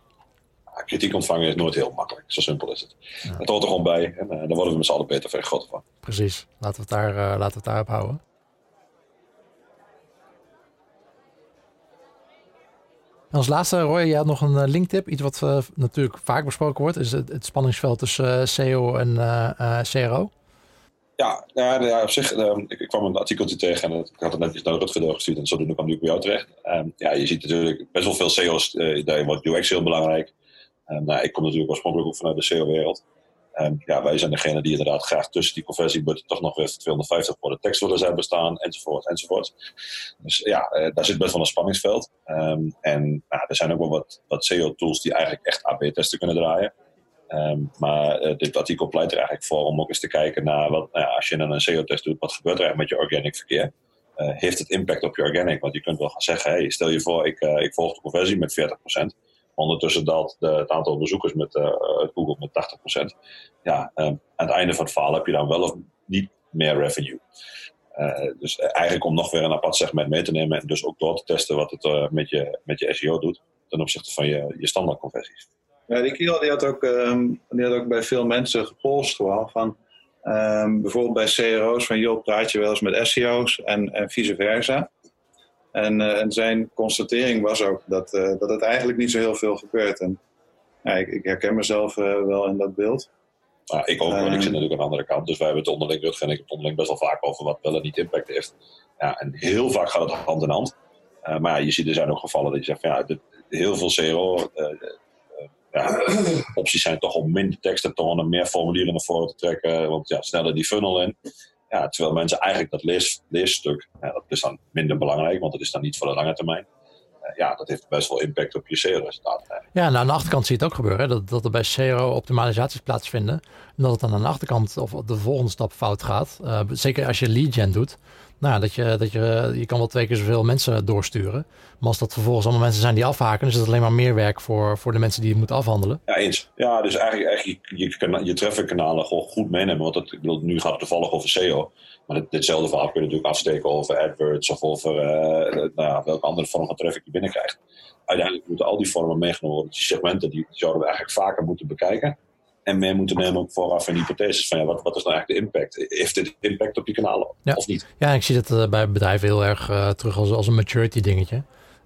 kritiek ontvangen is nooit heel makkelijk. Zo simpel is het. Ja. Het hoort er gewoon bij. En dan worden we met z'n allen beter vergroten van. Precies. Laten we het, daar, laten we het daarop houden. En als laatste, Roy, je had nog een uh, linktip. Iets wat uh, natuurlijk vaak besproken wordt. Is het, spanningsveld tussen uh, SEO en CRO. Ja, ja, op zich, ehm, ik, kwam een artikeltje tegen en ik had het netjes naar Rutger doorgestuurd en zodoende kwam nu bij jou terecht. Um, ja, je ziet natuurlijk best wel veel SEO's, daarin wordt UX heel belangrijk. Um, nou, ik kom natuurlijk oorspronkelijk ook vanuit de SEO-wereld. Ja, wij zijn degene die inderdaad graag tussen die conversiebutton toch nog weer 250 voor de tekst willen hebben staan, enzovoort, enzovoort. Dus ja, uh, daar zit best wel een spanningsveld. Um, en nou, er zijn ook wel wat, wat SEO-tools die eigenlijk echt AB-testen kunnen draaien. Um, maar uh, dit artikel pleit er eigenlijk voor om ook eens te kijken naar wat, nou ja, als je dan een SEO-test doet, wat gebeurt er eigenlijk met je organic verkeer? Uh, heeft het impact op je organic? Want je kunt wel gaan zeggen, hey, stel je voor, ik, ik volg de conversie met 40%. Ondertussen daalt de, het aantal bezoekers met uh, Google met 80%. Ja, um, aan het einde van het verhaal heb je dan wel of niet meer revenue. Uh, dus eigenlijk om nog weer een apart segment mee te nemen en dus ook door te testen wat het met, je, met je SEO doet ten opzichte van je, je standaard conversies. Ja, die Kiel die had, ook, um, die had ook bij veel mensen gepolst gewoon van um, bijvoorbeeld bij CRO's van joh, praat je wel eens met SEO's en, en vice versa. En, uh, en, zijn constatering was ook dat, uh, dat het eigenlijk niet zo heel veel gebeurt. En ja, ik, ik, herken mezelf uh, wel in dat beeld. Nou, ik ook, want ik zit natuurlijk aan de andere kant. Dus wij hebben het onderling, Rutger en ik het onderling best wel vaak over wat wel en niet impact heeft. Ja, en heel vaak gaat het hand in hand. maar ja, je ziet, er zijn ook gevallen dat je zegt van ja, heel veel CRO ja, opties zijn toch om minder tekst te tonen, meer formulieren naar voren te trekken, want ja, sneller die funnel in. Ja, terwijl mensen eigenlijk dat lees, dat is dan minder belangrijk, want dat is dan niet voor de lange termijn. Uh, ja, dat heeft best wel impact op je SEO-resultaten. Ja, nou, aan de achterkant zie je het ook gebeuren? Dat, dat er bij SEO optimalisaties plaatsvinden. En dat het dan aan de achterkant of de volgende stap fout gaat. Uh, zeker als je lead gen doet. Nou, dat je, dat je, je kan wel twee keer zoveel mensen doorsturen. Maar als dat vervolgens allemaal mensen zijn die afhaken, dan is het alleen maar meer werk voor, voor de mensen die het moeten afhandelen. Ja, eens. Ja, dus eigenlijk, eigenlijk je, je, je traffic-kanalen gewoon goed meenemen. Want het, ik bedoel, nu gaat het toevallig over SEO. Maar dit, ditzelfde verhaal kun je natuurlijk afsteken over AdWords of over uh, nou welke andere vorm van traffic je binnenkrijgt. Uiteindelijk moeten al die vormen meegenomen worden. Die segmenten die zouden we eigenlijk vaker moeten bekijken en meer moeten nemen ook vooraf een hypotheses van ja, wat, wat is nou eigenlijk de impact? Heeft dit impact op je kanalen ja. of niet? Ja, ik zie dat uh, bij bedrijven heel erg uh, terug als, als een maturity dingetje.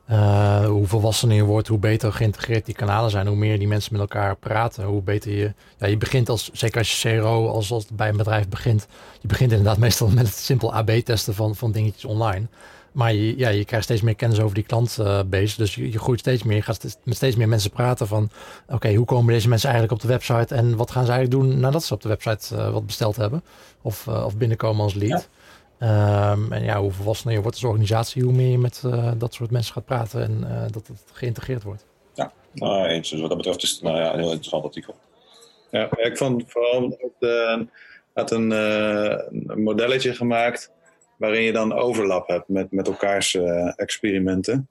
Uh, hoe volwassener je wordt, hoe beter geïntegreerd die kanalen zijn, hoe meer die mensen met elkaar praten, hoe beter je. Ja, je begint als, zeker als je CRO, als, als bij een bedrijf begint, je begint inderdaad meestal met het simpel AB-testen van, van dingetjes online. Maar je, ja, je krijgt steeds meer kennis over die klantbase. dus je, je, groeit steeds meer. Je gaat met steeds meer mensen praten van... oké, hoe komen deze mensen eigenlijk op de website... en wat gaan ze eigenlijk doen nadat ze op de website uh, wat besteld hebben? Of, uh, of binnenkomen als lead. Ja. Um, en ja, hoe volwassener je wordt als organisatie... hoe meer je met uh, dat soort mensen gaat praten... en dat het geïntegreerd wordt. Ja, nou, eens. Dus wat dat betreft is het nou ja, een heel interessant artikel. Ja, ik vond vooral de, had een, een modelletje gemaakt waarin je dan overlap hebt met, met elkaars uh, experimenten.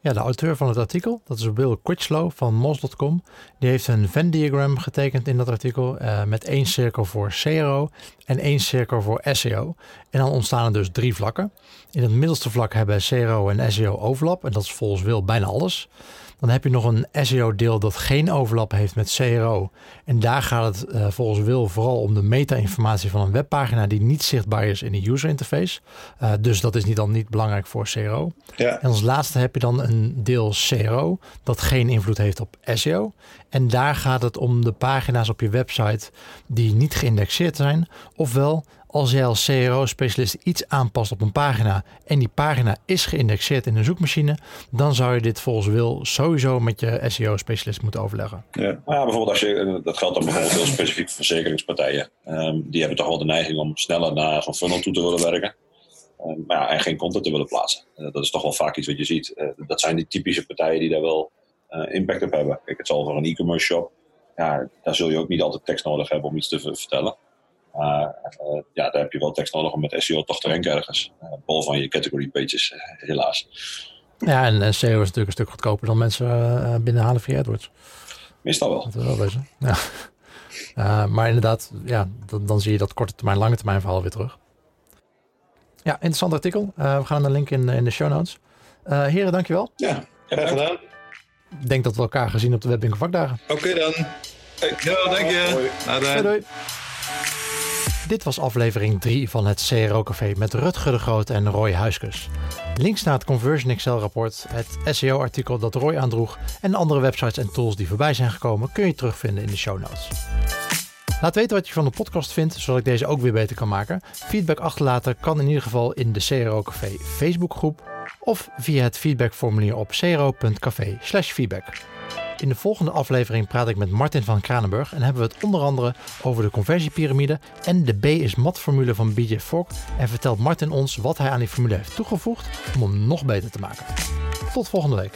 Ja, de auteur van het artikel, dat is Will Critchlow van Mos.com. Die heeft een Venn-diagram getekend in dat artikel uh, met één cirkel voor CRO en één cirkel voor SEO. En dan ontstaan er dus drie vlakken. In het middelste vlak hebben CRO en SEO overlap en dat is volgens Will bijna alles. Dan heb je nog een SEO-deel dat geen overlap heeft met CRO. En daar gaat het uh, volgens Wil vooral om de meta-informatie van een webpagina die niet zichtbaar is in de user interface. Uh, dus dat is niet dan niet belangrijk voor CRO. Ja. En als laatste heb je dan een deel CRO dat geen invloed heeft op SEO. En daar gaat het om de pagina's op je website die niet geïndexeerd zijn, ofwel als jij als CRO-specialist iets aanpast op een pagina en die pagina is geïndexeerd in een zoekmachine, dan zou je dit volgens Wil sowieso met je SEO-specialist moeten overleggen. Ja. ja, bijvoorbeeld als je, dat geldt dan bijvoorbeeld heel specifiek verzekeringspartijen. Um, die hebben toch wel de neiging om sneller naar zo'n funnel toe te willen werken. Um, maar ja, en geen content te willen plaatsen. Uh, dat is toch wel vaak iets wat je ziet. Uh, dat zijn die typische partijen die daar wel impact op hebben. Kijk, het zal voor een e-commerce shop. Ja, daar zul je ook niet altijd tekst nodig hebben om iets te vertellen. Maar uh, ja, daar heb je wel tekst nodig om met SEO toch te ranken ergens. Uh, bol van je category pages, uh, helaas. Ja, en, en SEO is natuurlijk een stuk goedkoper dan mensen binnenhalen via AdWords. Meestal wel. Dat is wel wezen. Ja. maar inderdaad, ja, dan, dan, zie je dat korte termijn, lange termijn verhaal weer terug. Ja, interessant artikel. we gaan een link in, in de show notes. heren, dankjewel. Ja, graag gedaan. Ik denk dat we elkaar gezien op de Webwinkel vakdagen. Oké okay, dan. Hey, ja, dank je. Doei, doei. Dit was aflevering 3 van het CRO Café met Rutger de Groot en Roy Huiskes. Links naar het Conversion Excel rapport, het SEO artikel dat Roy aandroeg en andere websites en tools die voorbij zijn gekomen kun je terugvinden in de show notes. Laat weten wat je van de podcast vindt, zodat ik deze ook weer beter kan maken. Feedback achterlaten kan in ieder geval in de CRO Café Facebookgroep of via het feedbackformulier op cro.café/feedback. In de volgende aflevering praat ik met Martin van Kranenburg en hebben we het onder andere over de conversiepyramide en de B is mat formule van BJ Fogg en vertelt Martin ons wat hij aan die formule heeft toegevoegd om hem nog beter te maken. Tot volgende week.